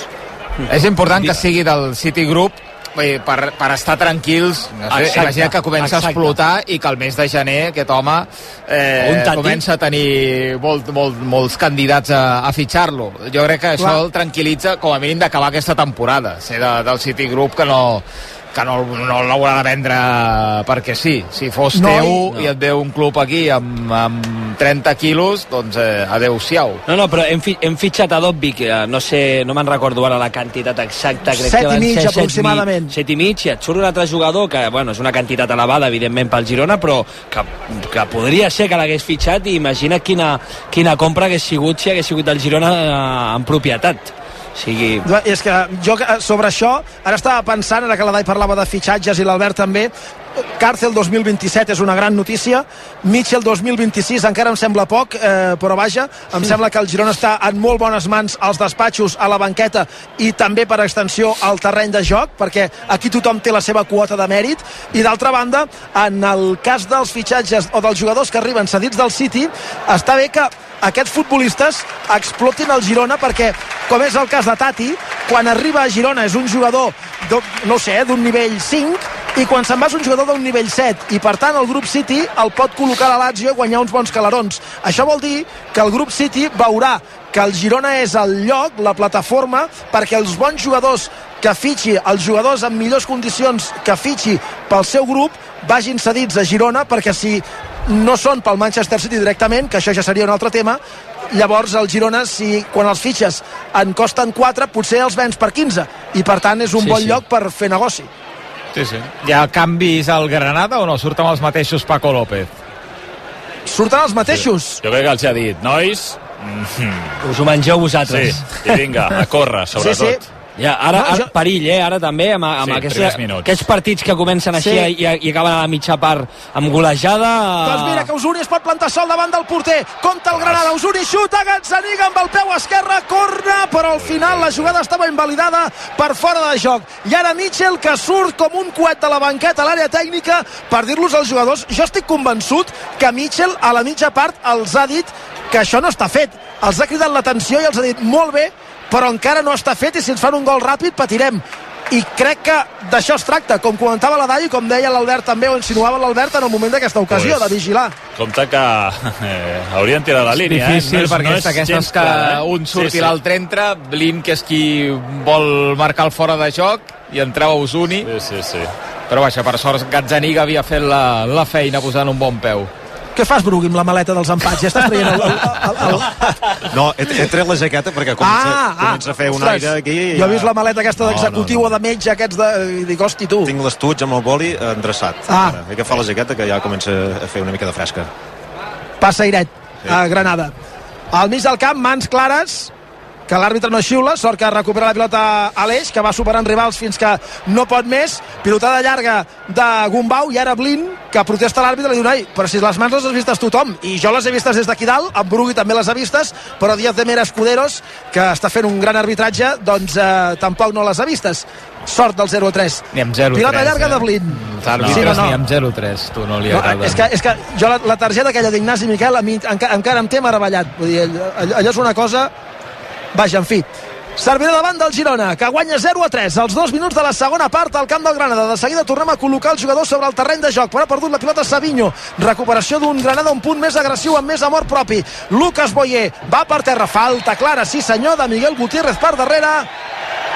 És important que sigui del City Group Bé, per, per estar tranquils no sé, Exacte, imagina que comença exacte. a explotar i que el mes de gener aquest home eh, comença a tenir molt, molt, molts candidats a, a fitxar-lo jo crec que això Clar. el tranquil·litza com a mínim d'acabar aquesta temporada ser de, del City Group que no que no, no l'haurà de vendre perquè sí, si fos No, teu i- i et ve un club aquí amb, amb 30 quilos doncs eh, adeu-siau No, no, però hem, fi, hem fitxat a Dobby, que eh, no sé, no me'n recordo ara la quantitat exacta. Crec Set que i mig, ser set aproximadament. mi- Set i mig, i et surt un altre jugador que, bueno, és una quantitat elevada, evidentment, pel Girona, però que, que podria ser que l'hagués fitxat i imagina quina, quina compra hagués sigut si hagués sigut el Girona eh, en propietat. Sigui, És que jo eh, sobre això, ara estava pensant, ara que la Dai parlava de fitxatges i l'Albert també, Càrcel 2027 és una gran notícia, Mitchell 2026 encara em sembla poc, eh, però vaja, em sembla que el Girona està en molt bones mans als despatxos, a la banqueta i també per extensió al terreny de joc, perquè aquí tothom té la seva quota de mèrit, i d'altra banda, en el cas dels fitxatges o dels jugadors que arriben cedits del City, està bé que aquests futbolistes explotin el Girona perquè, com és el cas de Tati, quan arriba a Girona és un jugador, no sé, eh, d'un nivell 5 i quan se'n va és un jugador d'un nivell 7 i per tant el grup City el pot col·locar a la Lazio i guanyar uns bons calarons. Això vol dir que el grup City veurà que el Girona és el lloc, la plataforma perquè els bons jugadors que fitxi, els jugadors amb millors condicions que fitxi pel seu grup vagin cedits a Girona perquè si no són pel Manchester City directament, que això ja seria un altre tema llavors el Girona, si quan els fitxes en costen 4, potser els vens per 15 i per tant és un Sí, bon sí. lloc per fer negoci sí, sí. hi ha canvis al Granada o no? surten els mateixos Paco López surten els mateixos Jo crec que els ha dit, nois... Mm, us ho mengeu vosaltres. sí, i vinga, a córrer, sobretot. Ja, ara, No, ara jo- perill, eh? Ara també, amb, amb Sí, aquesta, aquests partits que comencen així Sí. i, i acaben a la mitja part amb golejada... Doncs mira que Usuni es pot plantar sol davant del porter. Compte el Granada, Usuni xuta, Gazzaniga amb el peu esquerre, corna, però al final la jugada estava invalidada per fora de joc. I ara Mitchell que surt com un coet de la banqueta a l'àrea tècnica per dir-los als jugadors. Jo estic convençut que Mitchell a la mitja part els ha dit que això no està fet. Els ha cridat l'atenció i els ha dit molt bé, però encara no està fet i si ens fan un gol ràpid patirem i crec que d'això es tracta com comentava la Dai i com deia l'Albert també o insinuava l'Albert en el moment d'aquesta ocasió Pues, de vigilar Compte que eh, haurien tirat la línia, difícil eh? No és, perquè no és és d'aquestes gens que clar, eh? un surt Sí, i sí. l'altre entra Blin que és qui vol marcar el fora de joc i entreu a Usuni Sí, sí, sí. però vaja, per sort Gazzaniga havia fet la, la feina posant un bon peu què fas Brugui amb la maleta dels empats ja estàs traient el, el, el, el... No, he, he tret la jaqueta perquè comença, Ah, ah, comença a fer un ostres, aire aquí. i jo he vist la maleta aquesta No, d'executiu no, o de metge aquests de... i dic, hosti tu Tinc l'estuig amb el boli endreçat. Ah. Ara, He agafat la jaqueta que ja comença a fer una mica de fresca. passa airet a Granada al mig del camp, mans clares que l'àrbitre no xiula, sort que recupera la pilota Aleix, que va superant rivals fins que no pot més, pilotada llarga de Gumbau i ara Blin que protesta l'àrbitre li diu, noi, però si les mans les has vistes tothom, i jo les he vistes des d'aquí dalt en Brugui també les ha vistes però Díaz de Mera Escuderos, que està fent un gran arbitratge, doncs eh, tampoc no les ha vistes. Sort del 0-3 ni amb 0-3 pilota llarga eh? de Blin. Els àrbitres Sí, no, no. ni amb 0-3 tu no li no, agrada. és, que, és que jo la, la targeta aquella d'Ignasi Miquel a mi enca, encara em té meravellat. Vull dir, allò, allò és una cosa vaja, en fi Servirà davant del Girona, que guanya 0 a 3 als dos minuts de la segona part al camp del Granada. De seguida tornem a col·locar el jugador sobre el terreny de joc, però ha perdut la pilota Savinho. Recuperació d'un Granada un punt més agressiu amb més amor propi. Lucas Boyer va per terra, falta clara, sí senyor, de Miguel Gutiérrez per darrere.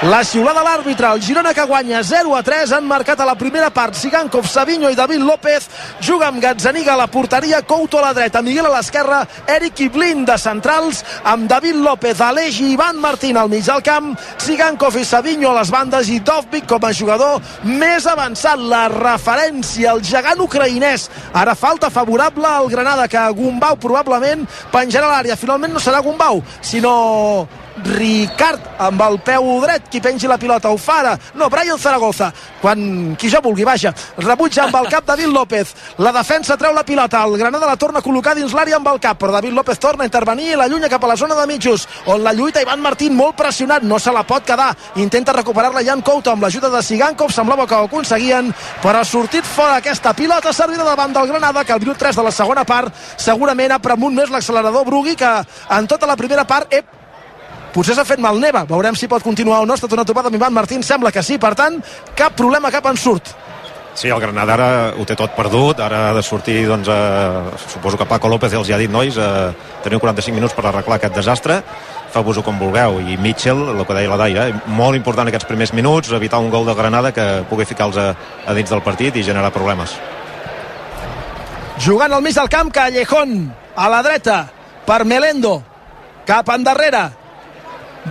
La xiulada de l'àrbitre, el Girona que guanya 0 a 3, han marcat a la primera part Sigankov, Savinho i David López, juga amb Gazzaniga a la porteria, Couto a la dreta, Miguel a l'esquerra, Eric i Blin de centrals, amb David López, Aleix i Ivan Martín al mig del camp, Sigankov i Savinho a les bandes i Dovvik com a jugador més avançat, la referència, el gegant ucraïnès. Ara falta favorable al Granada, que Gumbau probablement penjarà l'àrea. Finalment no serà Gumbau, sinó Ricard amb el peu dret, qui pengi la pilota, ho fa ara, no, Brian Zaragoza, quan qui jo vulgui, vaja, rebutja amb el cap David López, la defensa treu la pilota, el Granada la torna a col·locar dins l'àrea amb el cap, però David López torna a intervenir i la llunya cap a la zona de mitjos, on la lluita Ivan Martín molt pressionat, no se la pot quedar, intenta recuperar-la Jan Couto amb l'ajuda de Sigankov, semblava que ho aconseguien, però ha sortit fora aquesta pilota servida davant del Granada, que al minut 3 de la segona part segurament ha premunt més l'accelerador Brugui, que en tota la primera part, ep, potser s'ha fet mal neva, veurem si pot continuar o no, ha estat una topada amb Ivan Martín, sembla que sí, per tant, cap problema, cap ensurt. Sí, el Granada ara ho té tot perdut, ara ha de sortir, doncs, eh, suposo que Paco López els ja ha dit, nois, eh, teniu 45 minuts per arreglar aquest desastre, feu-vos-ho com vulgueu, i Mitchell, el que deia la Daia, eh, molt important aquests primers minuts, evitar un gol de Granada que pugui ficar-los a, a dins del partit i generar problemes. Jugant al mig del camp, Callejón, a la dreta, per Melendo, cap endarrere,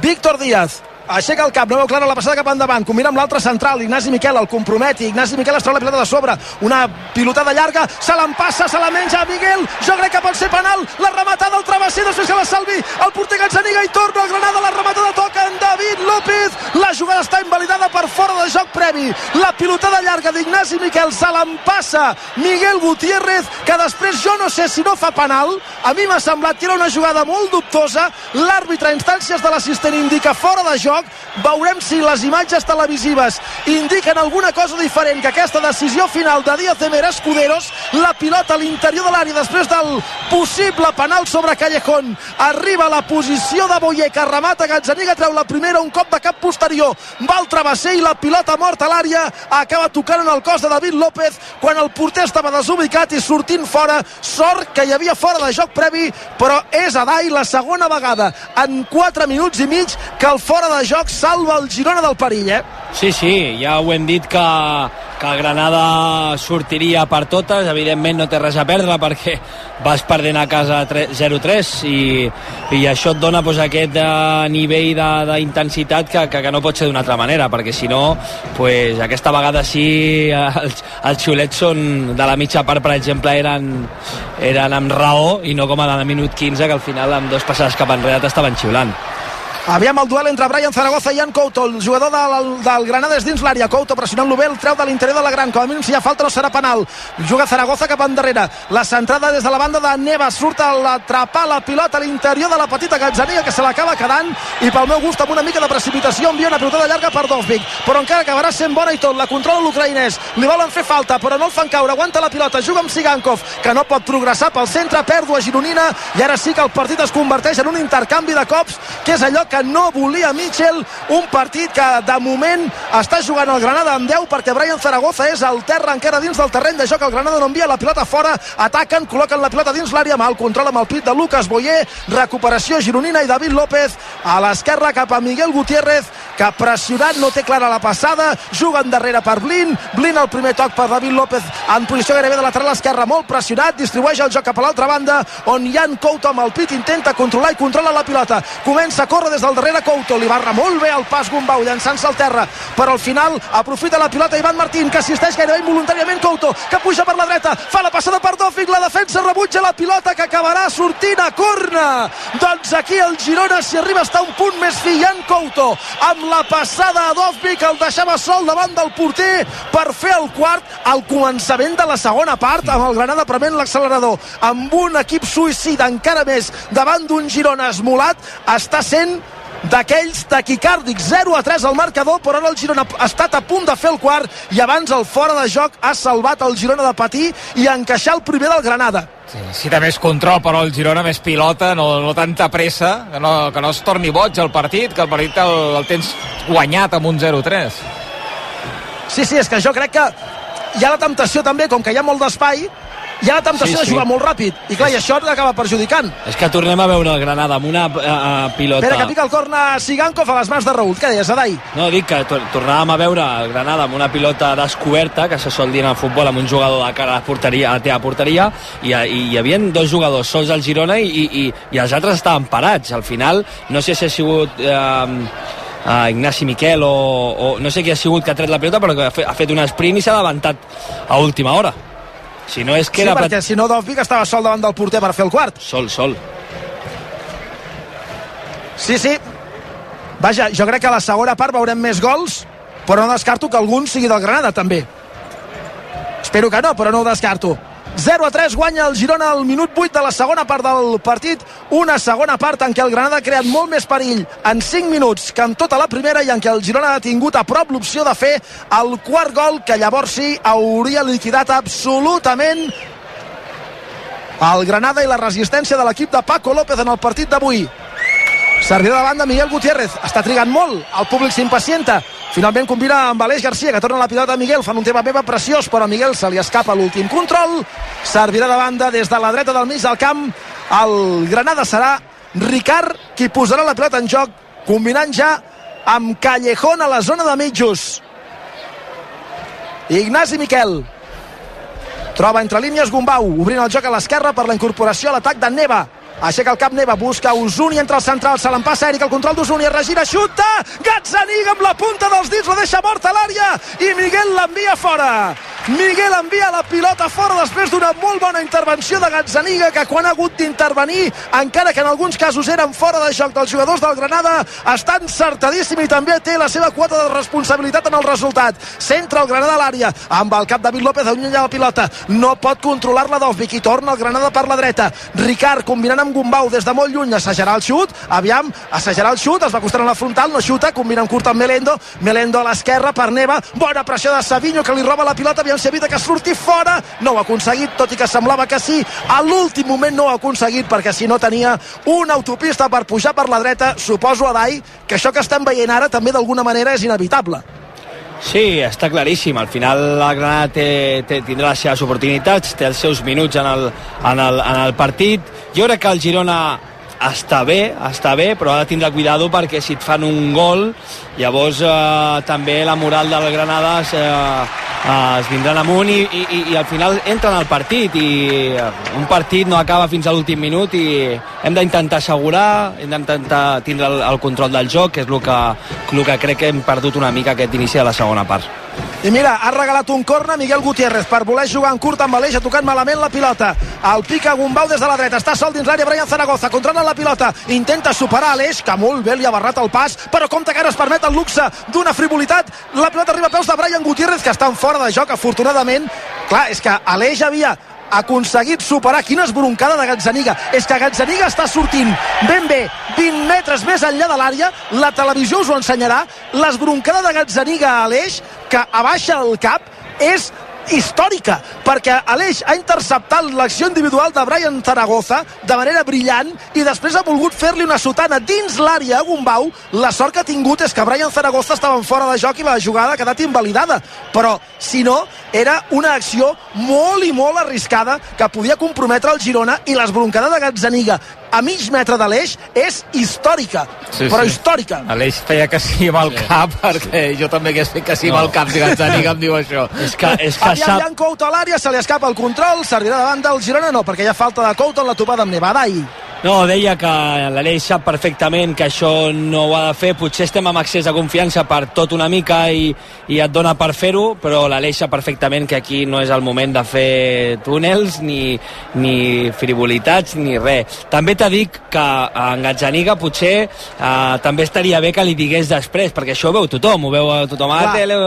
Víctor Díaz, aixeca el cap, no veu clara la passada cap endavant, combina amb l'altre central, Ignasi Miquel el comprometi, Ignasi Miquel es treu la pilota de sobre, una pilotada llarga, se l'empassa, se la menja a Miguel, jo crec que pot ser penal, la rematada al travesser, després que la salvi, el porter Gazzaniga i torna al Granada, la rematada toca en David López, la jugada està invalidada per fora de joc previ, la pilotada llarga d'Ignasi Miquel se l'empassa Miguel Gutiérrez, que després jo no sé si no fa penal, a mi m'ha semblat que era una jugada molt dubtosa, l'àrbitre a instàncies de l'assistent indica fora de joc, veurem si les imatges televisives indiquen alguna cosa diferent que aquesta decisió final de Díaz Emer Escuderos, la pilota a l'interior de l'àrea després del possible penal sobre Callejón, arriba a la posició de Boyer que remata Gazzaniga, treu la primera, un cop de cap posterior, va al travesser i la pilota morta a l'àrea, acaba tocant en el cos de David López quan el porter estava desubicat i sortint fora, sort que hi havia fora de joc previ, però és a Dai la segona vegada en 4 minuts i mig que el fora de joc salva el Girona del perill, eh? Sí, sí, ja ho hem dit que, que Granada sortiria per totes, evidentment no té res a perdre perquè vas perdent a casa 0-3 i, i això et dona pues, aquest uh, nivell d'intensitat que, que, que no pot ser d'una altra manera perquè si no, pues, aquesta vegada sí els, els xiulets són de la mitja part, per exemple eren, eren amb raó i no com a de minut 15 que al final amb dos passades cap enrere t'estaven xiulant Aviam el duel entre Brian Zaragoza i Jan Couto, el jugador del, del Granada és dins l'àrea, Couto pressionant-lo bé, el treu de l'interior de la gran, com a mínim si hi ha falta no serà penal, juga Zaragoza cap endarrere, la centrada des de la banda de Neva, surt a l'atrapar la pilota a l'interior de la petita Gazzaniga que se l'acaba quedant. I pel meu gust amb una mica de precipitació envia una pilotada llarga per Dovvik, però encara acabarà sent bona i tot, la controla l'ucraïnès, li volen fer falta però no el fan caure, aguanta la pilota, juga amb Sigankov, que no pot progressar pel centre, pèrdua gironina. I ara sí que el partit es converteix en un intercanvi de cops, que és allò que no volia Mitchell, un partit que de moment està jugant el Granada amb 10 perquè Brian Zaragoza és al terra encara dins del terreny de joc, el Granada no envia la pilota fora, ataquen, col·loquen la pilota dins l'àrea, mal control amb el pit de Lucas Boyer, recuperació gironina i David López a l'esquerra cap a Miguel Gutiérrez, que pressionat no té clara la passada, juga darrere per Blin, Blin el primer toc per David López en posició gairebé de lateral esquerra, molt pressionat, distribueix el joc cap a l'altra banda, on Jan Couto amb el pit intenta controlar i controla la pilota, comença a córrer des del darrere Couto, li barra molt bé el pas Gumbau, llançant-se al terra, però al final aprofita la pilota Ivan Martín, que assisteix gairebé involuntàriament Couto, que puja per la dreta, fa la passada per Dòfic, la defensa rebutja la pilota que acabarà sortint a corna. Doncs aquí el Girona, si arriba a estar un punt més fi, Jan Couto, amb la passada a Dòfic, el deixava sol davant del porter per fer el quart al començament de la segona part, amb el Granada prement l'accelerador, amb un equip suïcida encara més davant d'un Girona esmolat, està sent d'aquells taquicàrdics 0 a 3 al marcador però ara el Girona ha estat a punt de fer el quart i abans el fora de joc ha salvat el Girona de patir i encaixar el primer del Granada Sí, sí, té més control, però el Girona més pilota, no, no tanta pressa, que no, que no es torni boig el partit, que el partit el, el tens guanyat amb un 0-3. Sí, sí, és que jo crec que hi ha la temptació també, com que hi ha molt d'espai, hi ha la temptació Sí, de sí. jugar molt ràpid i clar, i això l'acaba perjudicant És que tornem a veure el Granada amb una uh, pilota... Espera, que pica el corna Sigankov a les mans de Raúl. Què deies, Adai? No, dic que tor tornàvem a veure el Granada amb una pilota descoberta, que se sol dir en el futbol, amb un jugador de cara a la porteria, a la teva porteria, i, i hi havia dos jugadors sols al Girona i, i, i els altres estaven parats. Al final, no sé si ha sigut... Eh, a Ignasi Miquel o, o no sé qui ha sigut que ha tret la pilota però que ha fet, ha fet un sprint i s'ha levantat a última hora si no és que Sí, era perquè si no Dovvik estava sol davant del porter per fer el quart. sol, sol Sí, sí. Vaja, jo crec que a la segona part veurem més gols, però no descarto que algun sigui del Granada, també. Espero que no, però no ho descarto. 0 a 3 guanya el Girona al minut 8 de la segona part del partit. Una segona part en què el Granada ha creat molt més perill en 5 minuts que en tota la primera i en què el Girona ha tingut a prop l'opció de fer el quart gol que llavors sí hauria liquidat absolutament el Granada i la resistència de l'equip de Paco López en el partit d'avui. Servirà de banda Miguel Gutiérrez. Està trigant molt, el públic s'impacienta finalment combina amb Aleix Garcia que torna la pilota a Miguel, fan un tema meva preciós però a Miguel se li escapa l'últim control. Servirà de banda des de la dreta del mig del camp. El Granada serà Ricard qui posarà la pilota en joc combinant ja amb Callejón a la zona de mitjos. Ignasi Miquel troba entre línies Gumbau obrint el joc a l'esquerra per la incorporació a l'atac de Neva aixeca el cap Neva, busca Usuni entre el central, se l'empassa Eric, el control d'Usuni, es regira, xuta, Gazzaniga amb la punta dels dits, la deixa morta a l'àrea i Miguel l'envia fora. Miguel envia la pilota fora després d'una molt bona intervenció de Gazzaniga que quan ha hagut d'intervenir, encara que en alguns casos eren fora de joc dels jugadors del Granada, està encertadíssim i també té la seva quota de responsabilitat en el resultat. Centra el Granada a l'àrea amb el cap David López allunya la pilota. No pot controlar-la Dovvik i torna el Granada per la dreta. Ricard combinant amb Gumbau des de molt lluny, assajarà el xut, aviam, assajarà el xut, es va acostar en la frontal, no xuta, combina amb curt amb Melendo, Melendo a l'esquerra per Neva, bona pressió de Savinho que li roba la pilota, aviam si evita que surti fora, no ho ha aconseguit, tot i que semblava que sí, a l'últim moment no ho ha aconseguit perquè si no tenia una autopista per pujar per la dreta, suposo a Dai, que això que estem veient ara també d'alguna manera és inevitable. Sí, està claríssim. Al final la Granada té, té, tindrà les seves oportunitats, té els seus minuts en el, en el, en el partit. Jo crec que el Girona està bé, està bé, però ha de tindre cuidado perquè si et fan un gol, llavors eh, també la moral del Granada es, eh, es vindran amunt i, i, i al final entren al partit i eh, un partit no acaba fins a l'últim minut i hem d'intentar assegurar, hem d'intentar tindre el, el control del joc, que és el que, el que crec que hem perdut una mica aquest inici de la segona part. I mira, ha regalat un corna Miguel Gutiérrez per voler jugar en curt amb Aleix, ha tocat malament la pilota. El pica Gumbau des de la dreta, està sol dins l'àrea Brian Zaragoza, controla la pilota, intenta superar Aleix, que molt bé li ha barrat el pas, però compte que ara es permet el luxe d'una frivolitat. La pilota arriba a peus de Brian Gutiérrez, que està en fora de joc, afortunadament. Clar, és que Aleix havia aconseguit superar. Quina esbroncada de Gazzaniga. És que Gazzaniga està sortint ben bé 20 metres més enllà de l'àrea. La televisió us ho ensenyarà. L'esbroncada de Gazzaniga a l'eix que abaixa el cap és històrica, perquè Aleix ha interceptat l'acció individual de Brian Zaragoza de manera brillant i després ha volgut fer-li una sotana dins l'àrea a Gumbau. La sort que ha tingut és que Brian Zaragoza estava en fora de joc i la jugada ha quedat invalidada. Però, si no, era una acció molt i molt arriscada que podia comprometre el Girona i l'esbroncada de Gazzaniga a mig metre de l'eix és històrica, Sí, però sí. històrica. Aleix feia que sí amb el cap, perquè jo també hagués fet que sí amb el cap si Gazzaniga em diu això. És que, és que Aviam, Jan Couto a l'àrea, se li escapa el control, servirà davant del Girona, no, perquè hi ha falta de Couto en la topada amb Nevadai. No, deia que l'Aleix sap perfectament que això no ho ha de fer. Potser estem amb accés de confiança per tot una mica i, i et dona per fer-ho, però l'Aleix sap perfectament que aquí no és el moment de fer túnels, ni, ni frivolitats, ni res. També t'ha dit que en Gazzaniga potser eh, també estaria bé que li digués després, perquè això ho veu tothom, ho veu tothom a la tele,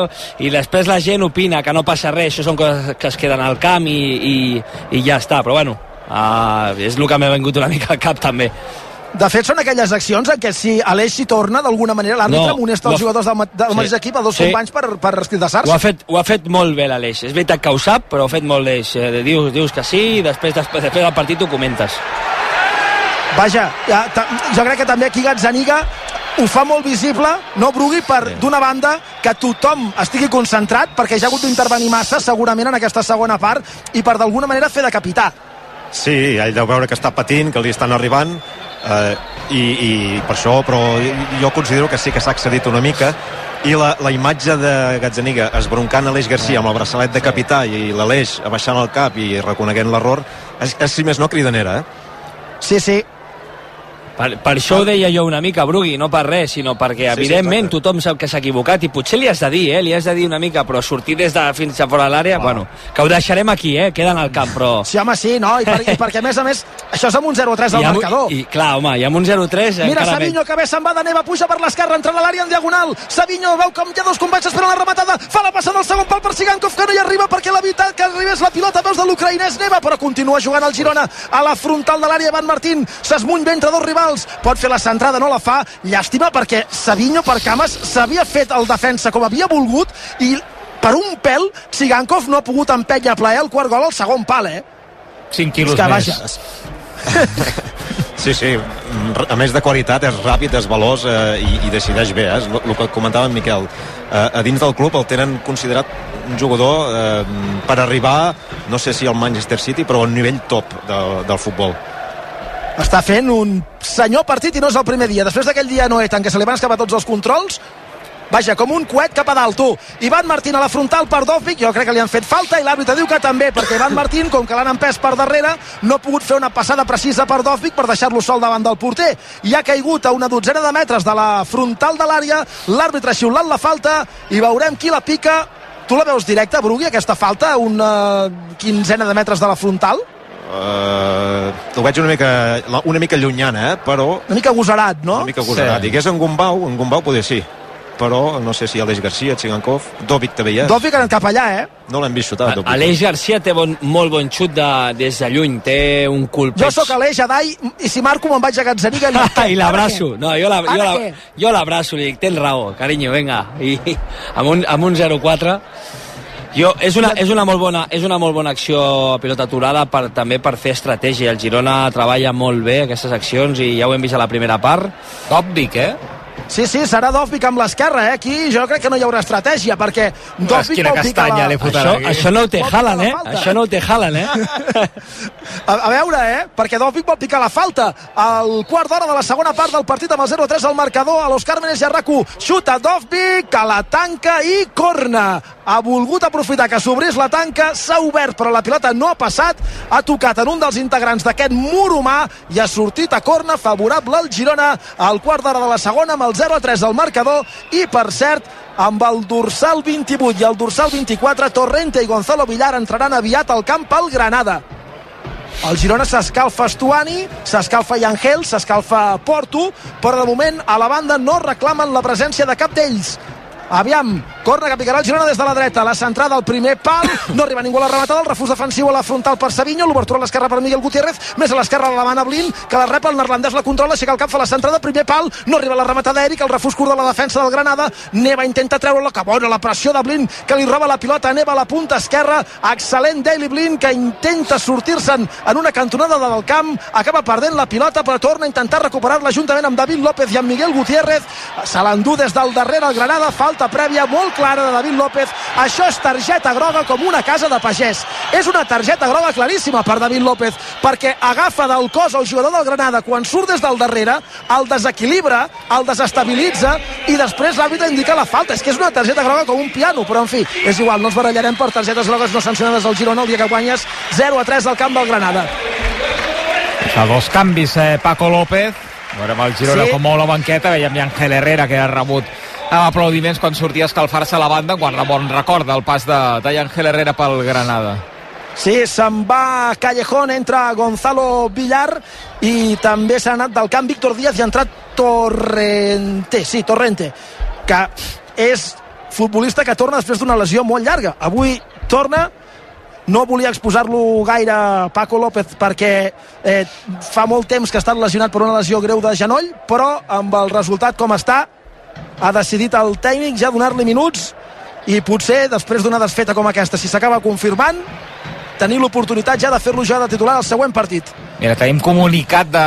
i després la gent opina que no passa res, això són coses que es queden al camp i, i, i ja està, però bueno, uh, és el que m'ha vingut una mica al cap també. De fet, són aquelles accions en què si Aleix s'hi torna, d'alguna manera l'àrbitre No, amonesta els jugadors del, del Sí. mateix equip a dos Sí. companys per, per Ho ha, escridassar-se. fet, ho ha fet molt bé l'Aleix. És veritat que ho sap, però ho ha fet molt bé. Eh, Dius, dius que sí i després, després, després del partit ho comentes. Vaja, ja, jo crec que també aquí Gazzaniga ho fa molt visible, no Brugui, per d'una banda que tothom estigui concentrat, perquè ja ha hagut d'intervenir massa segurament en aquesta segona part, i per d'alguna manera fer de capità. Sí, ell deu veure que està patint, que li estan arribant, eh, i, i per això, però jo considero que sí que s'ha accedit una mica, i la, la imatge de Gazzaniga esbroncant Aleix Garcia amb el braçalet de capità i l'Aleix abaixant el cap i reconeguent l'error, és, és, si més no, cridanera, eh? Sí, sí. Per, per això ho deia jo una mica, Brugui, no per res, sinó perquè, Sí, sí, evidentment, exacte. tothom sap que s'ha equivocat i potser li has de dir, eh? Li has de dir una mica, però sortir des de fins a fora de l'àrea, bueno, que ho deixarem aquí, eh? Queda en el camp, però... Sí, home, sí, no? I, per, i perquè, a més a més, això és amb un 0-3 del I amb- marcador. I, clar, home, i amb un 0-3 Mira encara Savinho que bé se'n va de neva, puja per l'esquerra, entra a l'àrea en diagonal. Savinho veu com hi ha dos companys esperant la rematada, fa la passada al segon pal per Sigankov que no hi arriba perquè l'evitat que arribés la pilota veus de l'ucraïnès Neva, però continua jugant el Girona a la frontal de l'àrea. Van Martín s'esmuny entre dos rivals, pot fer la centrada, no la fa. Llàstima perquè Savinho per cames s'havia fet el defensa com havia volgut i per un pèl Sigankov no ha pogut empènyer a plaer el quart gol al segon pal, eh? 5 quilos que, més. vaja, Sí, sí, a més de qualitat, és ràpid, és veloç eh, i, i decideix bé, eh? és el que comentava en Miquel. Eh, a dins del club el tenen considerat un jugador eh, per arribar, no sé si al Manchester City, però al nivell top de, del futbol. Està fent un senyor partit i no és el primer dia. Després d'aquell dia Noet en què se li van escapar tots els controls, vaja, com un coet cap a dalt, tu. Ivan Martín a la frontal per Dovvik, jo crec que li han fet falta i l'àrbitre diu que també, perquè Ivan Martín, com que l'han empès per darrere, no ha pogut fer una passada precisa per Dovvik per deixar-lo sol davant del porter. I ha caigut a una dotzena de metres de la frontal de l'àrea, l'àrbitre ha xiulat la falta i veurem qui la pica. Tu la veus directa, Brugui, aquesta falta, una quinzena de metres de la frontal? Uh, ho veig una mica, una mica llunyana, eh? però... Una mica agosarat, no? Una mica agosarat. Sí. Digués en Gumbau, en Gumbau poder sí. Però no sé si Aleix Garcia, Tsigankov, Dovic també hi és. Dovvik ha anat cap allà, eh? No l'hem vist xutar, Dovic. Aleix Garcia té bon, molt bon xut de, des de lluny, té un colpeig... Jo sóc Aleix Adai i si marco me'n vaig a Gazzaniga i, I l'abraço. No, jo la- jo la- jo l'abraço, li dic, tens raó, carinyo, vinga. I, amb un, amb un 0-4 jo, és, una, és, una molt bona, és una molt bona acció a pilota aturada per, també per fer estratègia. El Girona treballa molt bé aquestes accions i ja ho hem vist a la primera part. Òbvic, eh? Sí, sí, serà Dovvik amb l'esquerra, eh? Aquí jo crec que no hi haurà estratègia, perquè Dovvik quina vol picar la... Això, aquí. això no ho té Haaland, la eh? falta. Això no ho té Haaland, eh? A, a veure, eh? Perquè Dovvik vol picar la falta. Al quart d'hora de la segona part del partit amb el 0-3 al marcador, a l'Òscar Menes Jarracu xuta Dovvik, que la tanca i corna. Ha volgut aprofitar que s'obrís la tanca, s'ha obert, però la pilota no ha passat, ha tocat en un dels integrants d'aquest mur humà i ha sortit a corna favorable al Girona al quart d'hora de la segona amb el 0-3 al marcador i, per cert, amb el dorsal 28 i el dorsal 24, Torrente i Gonzalo Villar entraran aviat al camp al Granada. El Girona s'escalfa Estuani, s'escalfa Yangel, s'escalfa Porto, però de moment a la banda no reclamen la presència de cap d'ells. Aviam, corna que picarà el Girona des de la dreta, la centrada al primer pal, no arriba ningú a la rematada, el refús defensiu a la frontal per Savinho, l'obertura a l'esquerra per Miguel Gutiérrez, més a l'esquerra la demana Blin, que la rep el neerlandès, la controla, aixeca el cap, fa la centrada, primer pal, no arriba la rematada Eric, el refús curt de la defensa del Granada, Neva intenta treure-la, que bona la pressió de Blin, que li roba la pilota. Neva a la punta esquerra, excel·lent Daily Blin, que intenta sortir-se'n en una cantonada del camp, acaba perdent la pilota, però torna a intentar recuperar-la juntament amb David López i amb Miguel Gutiérrez, se l'endú des del darrere el Granada, falta prèvia molt clara de David López, això és targeta groga com una casa de pagès, és una targeta groga claríssima per David López, perquè agafa del cos el jugador del Granada quan surt des del darrere, el desequilibra, el desestabilitza i després l'àrbitre indica la falta, és que és una targeta groga com un piano, però en fi, és igual, no ens barallarem per targetes grogues no sancionades al Girona el dia que guanyes 0 a 3 al camp del Granada. A dos canvis, eh, Paco López. Veurem el Girona Sí. com mou la banqueta. Veiem Ángel Herrera, que ha rebut amb aplaudiments quan sortia a escalfar-se a la banda, quan bon recorda el pas de, de Ángel Herrera pel Granada. Sí, se'n va Callejón, entra Gonzalo Villar i també s'ha anat del camp Víctor Díaz i ha entrat Torrente, sí, Torrente, que és futbolista que torna després d'una lesió molt llarga. Avui torna, no volia exposar-lo gaire Paco López perquè eh, fa molt temps que ha estat lesionat per una lesió greu de genoll, però amb el resultat com està, ha decidit el tècnic ja donar-li minuts i potser després d'una desfeta com aquesta, si s'acaba confirmant, tenir l'oportunitat ja de fer-lo ja de titular al següent partit. Mira, tenim comunicat de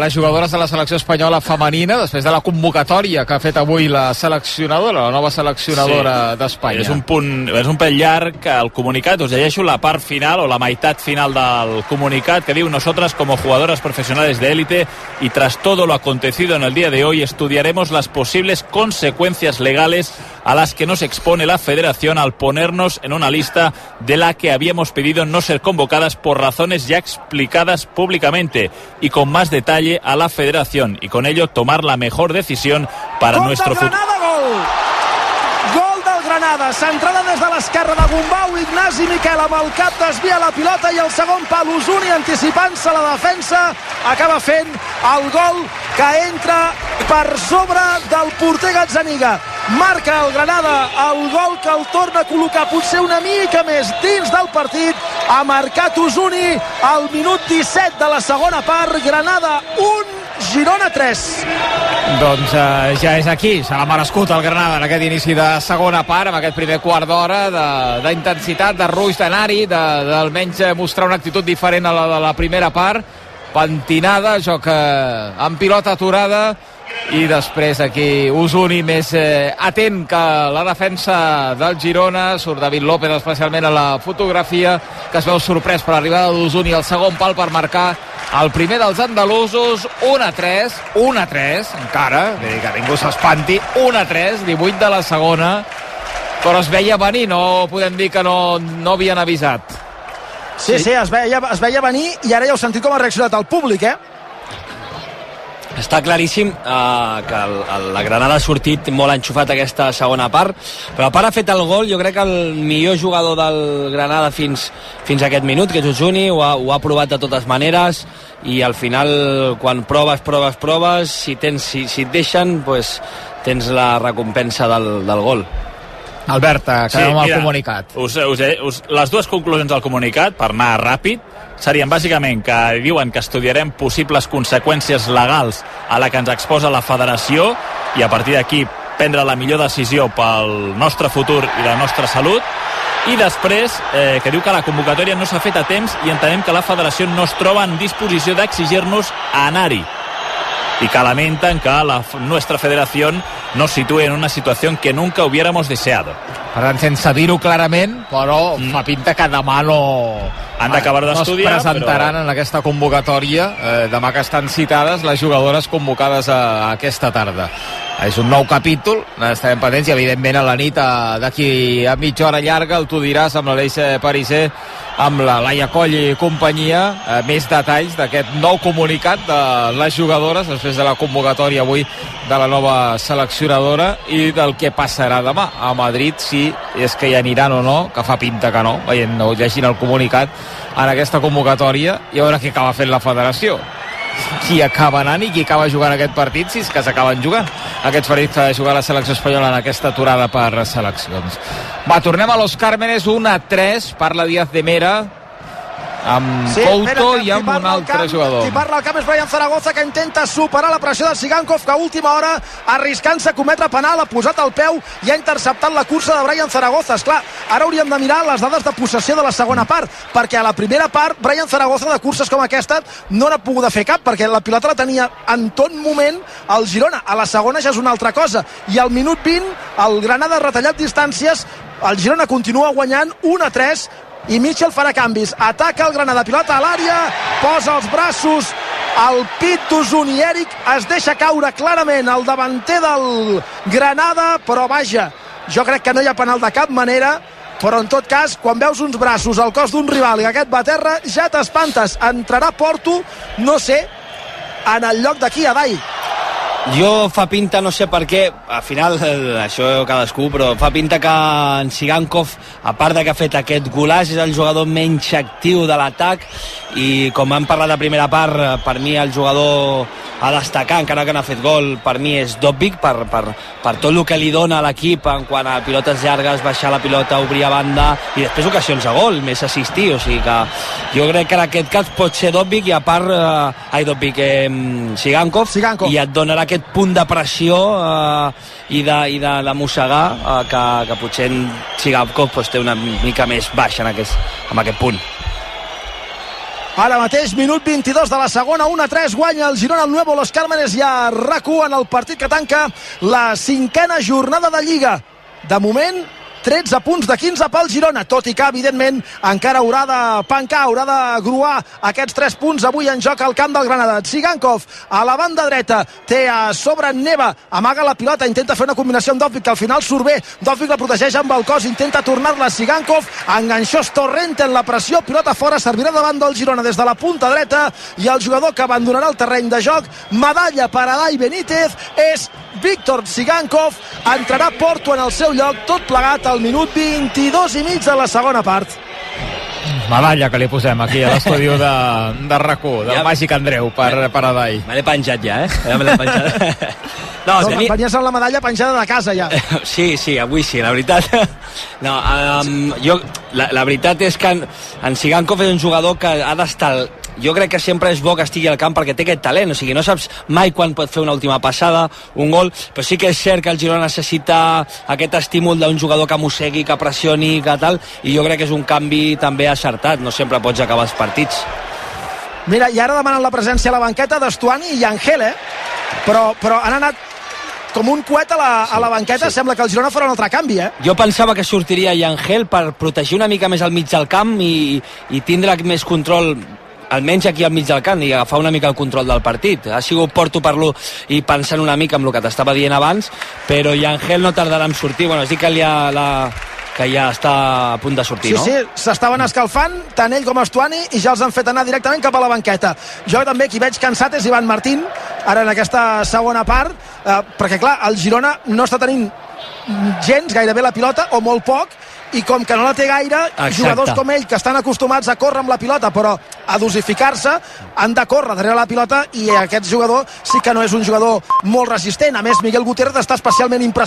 les jugadores de la selecció espanyola femenina després de la convocatòria que ha fet avui la seleccionadora, la nova seleccionadora sí. d'Espanya. És un punt, és un pèl llarg el comunicat, us llegeixo la part final o la meitat final del comunicat que diu nosotras como jugadoras profesionales de élite y tras todo lo acontecido en el día de hoy estudiaremos las posibles consecuencias legales a las que nos expone la federación al ponernos en una lista de la que habíamos pedido no ser convocadas por razones ya explicadas públicamente públicamente y con más detalle a la federación y con ello tomar la mejor decisión para nuestro futuro. Granada, centrada des de l'esquerra de Gombau, Ignasi Miquel amb el cap desvia la pilota i el segon pal Usuni anticipant-se la defensa acaba fent el gol que entra per sobre del porter Gazzaniga. Marca el Granada el gol que el torna a col·locar potser una mica més dins del partit. Ha marcat Usuni al minut 17 de la segona part. Granada 1, Girona 3. Doncs eh, ja és aquí, se l'ha merescut el Granada en aquest inici de segona part, amb aquest primer quart d'hora d'intensitat, de, de ruix, d'anar-hi, de- d'almenys eh, mostrar una actitud diferent a la de la primera part, pentinada, joc eh, amb pilota aturada, i després aquí Usuni més eh, atent que la defensa del Girona. Surt David López especialment a la fotografia que es veu sorprès per l'arribada d'Usuni al segon pal per marcar el primer dels andalusos 1 a 3 1 a 3 encara vull que ningú s'espanti 1 a 3 18 de la segona però es veia venir no podem dir que no, no havien avisat Sí, sí, es veia, es veia venir i ara ja heu sentit com ha reaccionat el públic, eh? Està claríssim eh, que el, el, la Granada ha sortit molt enxufat aquesta segona part, però a part ha fet el gol, jo crec que el millor jugador del Granada fins, fins a aquest minut, que és Ujuni, ho ha, ho ha provat de totes maneres, i al final, quan proves, proves, proves, si, tens, si, si et deixen, pues, tens la recompensa del, del gol. Albert, acabem amb el comunicat. Us, us, us, les dues conclusions del comunicat, per anar ràpid, serien bàsicament que diuen que estudiarem possibles conseqüències legals a la que ens exposa la federació i a partir d'aquí prendre la millor decisió pel nostre futur i la nostra salut i després eh, que diu que la convocatòria no s'ha fet a temps i entenem que la federació no es troba en disposició d'exigir-nos a anar-hi y que lamentan que la nuestra federación nos sitúe en una situación que nunca hubiéramos deseado. Per tant, sense dir-ho clarament, però mm. fa pinta que demà no... Han d'acabar no es d'estudiar, presentaran però- en aquesta convocatòria. Eh, demà que estan citades les jugadores convocades a, a aquesta tarda. És un nou capítol, estarem pendents i evidentment a la nit d'aquí a mitja hora llarga el tu diràs amb l'Aleix Pariser amb la Laia Coll i companyia eh, més detalls d'aquest nou comunicat de les jugadores després de la convocatòria avui de la nova seleccionadora i del que passarà demà a Madrid si és que hi aniran o no que fa pinta que no, veient, no, llegint el comunicat en aquesta convocatòria i a veure què acaba fent la federació qui acaba anant i qui acaba jugant aquest partit si és que s'acaben jugant. Aquests partits que ha de jugar la selecció espanyola en aquesta aturada per seleccions. Va, tornem a Los Cármenes 1 a 3 parla Díaz de Mera amb Sí, Couto i amb un altre camp, jugador Qui parla al camp és Brian Zaragoza, que intenta superar la pressió de Sigankov, que a última hora, arriscant-se a cometre penal, ha posat el peu i ha interceptat la cursa de Brian Zaragoza. Esclar, ara hauríem de mirar les dades de possessió de la segona part, perquè a la primera part, Brian Zaragoza de curses com aquesta no n'ha pogut fer cap, perquè la pilota la tenia en tot moment el Girona. A la segona ja és una altra cosa. I al minut 20, el Granada ha retallat distàncies, el Girona continua guanyant 1 a 3 i Mitchell farà canvis. Ataca el Granada, pilota a l'àrea, posa els braços al pit d'Usun i Eric es deixa caure clarament el davanter del Granada, però vaja, jo crec que no hi ha penal de cap manera, però en tot cas, quan veus uns braços al cos d'un rival i aquest va a terra, ja t'espantes. Entrarà Porto, no sé, en el lloc d'aquí a Dai. Jo fa pinta, no sé per què, al final eh, això cadascú, però fa pinta que en Sigankov, a part de que ha fet aquest golàs, és el jugador menys actiu de l'atac i com hem parlat de primera part, eh, per mi el jugador a destacar, encara que no ha fet gol, per mi és Dobbik, per, per, per tot el que li dona a l'equip en quant a pilotes llargues, baixar la pilota, obrir a banda i després ocasions de gol, més assistir, o sigui que jo crec que en aquest cas pot ser Dobbik i a part, eh, ai Dobbik, eh, Sigankov, Sigankov, i et donarà aquest punt de pressió eh, i de, i de, de mossegar eh, que, que potser en Sigankov pues, té una mica més baixa en aquest, en aquest punt. Ara mateix, minut 22 de la segona, 1 a 3, guanya el Girona el Nuevo Los Cármenes i a rac en el partit que tanca la cinquena jornada de Lliga. De moment, 13 punts de 15 pel Girona, tot i que, evidentment, encara haurà de pencar, haurà de gruar aquests 3 punts avui en joc al camp del Granada. Sigankov a la banda dreta, té a sobre Neva, amaga la pilota, intenta fer una combinació amb Dòfic, que al final surt bé. Dòfic la protegeix amb el cos, intenta tornar-la Sigankov, enganxós Torrente en la pressió, pilota fora, servirà davant del Girona des de la punta dreta i el jugador que abandonarà el terreny de joc, medalla per a Dai Benítez, és Víctor Sigankov, entrarà Porto en el seu lloc, tot plegat al minut 22 i mig de la segona part. Medalla que li posem aquí a l'estudi de, de rac del Ja- Màgic Andreu per, per Adai. Me l'he penjat ja, eh? Ja me l'he penjat. No, No, no tenia... Venies amb la medalla penjada de casa ja. Sí, sí, avui sí, la veritat. No, um, jo, la, la veritat és que en, en Sigankov és un jugador que ha d'estar... Jo crec que sempre és bo que estigui al camp perquè té aquest talent, o sigui, no saps mai quan pot fer una última passada, un gol, però sí que és cert que el Girona necessita aquest estímul d'un jugador que mossegui, que pressioni, que tal, i jo crec que és un canvi també acertat, no sempre pots acabar els partits. Mira, i ara demanen la presència a la banqueta d'Estuani i Angel, eh? Però, però han anat com un coet a la, a la banqueta, sembla que el Girona farà un altre canvi, eh? Jo pensava que sortiria Yangel per protegir una mica més al mig del camp i, i tindre més control almenys aquí al mig del camp i agafar una mica el control del partit. Ha sigut Porto parlo i pensant una mica en el que t'estava dient abans, però Yangel no tardarà en sortir. Bueno, es diu que, li ha, la, que ja està a punt de sortir, Sí, no? sí, s'estaven escalfant, tant ell com Estuani, i ja els han fet anar directament cap a la banqueta. Jo també qui veig cansat és Ivan Martín, ara en aquesta segona part, eh, perquè clar, el Girona no està tenint gens, gairebé la pilota, o molt poc, i com que no la té gaire, Exacte. jugadors com ell, que estan acostumats a córrer amb la pilota, però a dosificar-se, han de córrer darrere la pilota, i aquest jugador sí que no és un jugador molt resistent. A més, Miguel Gutiérrez està especialment impressionat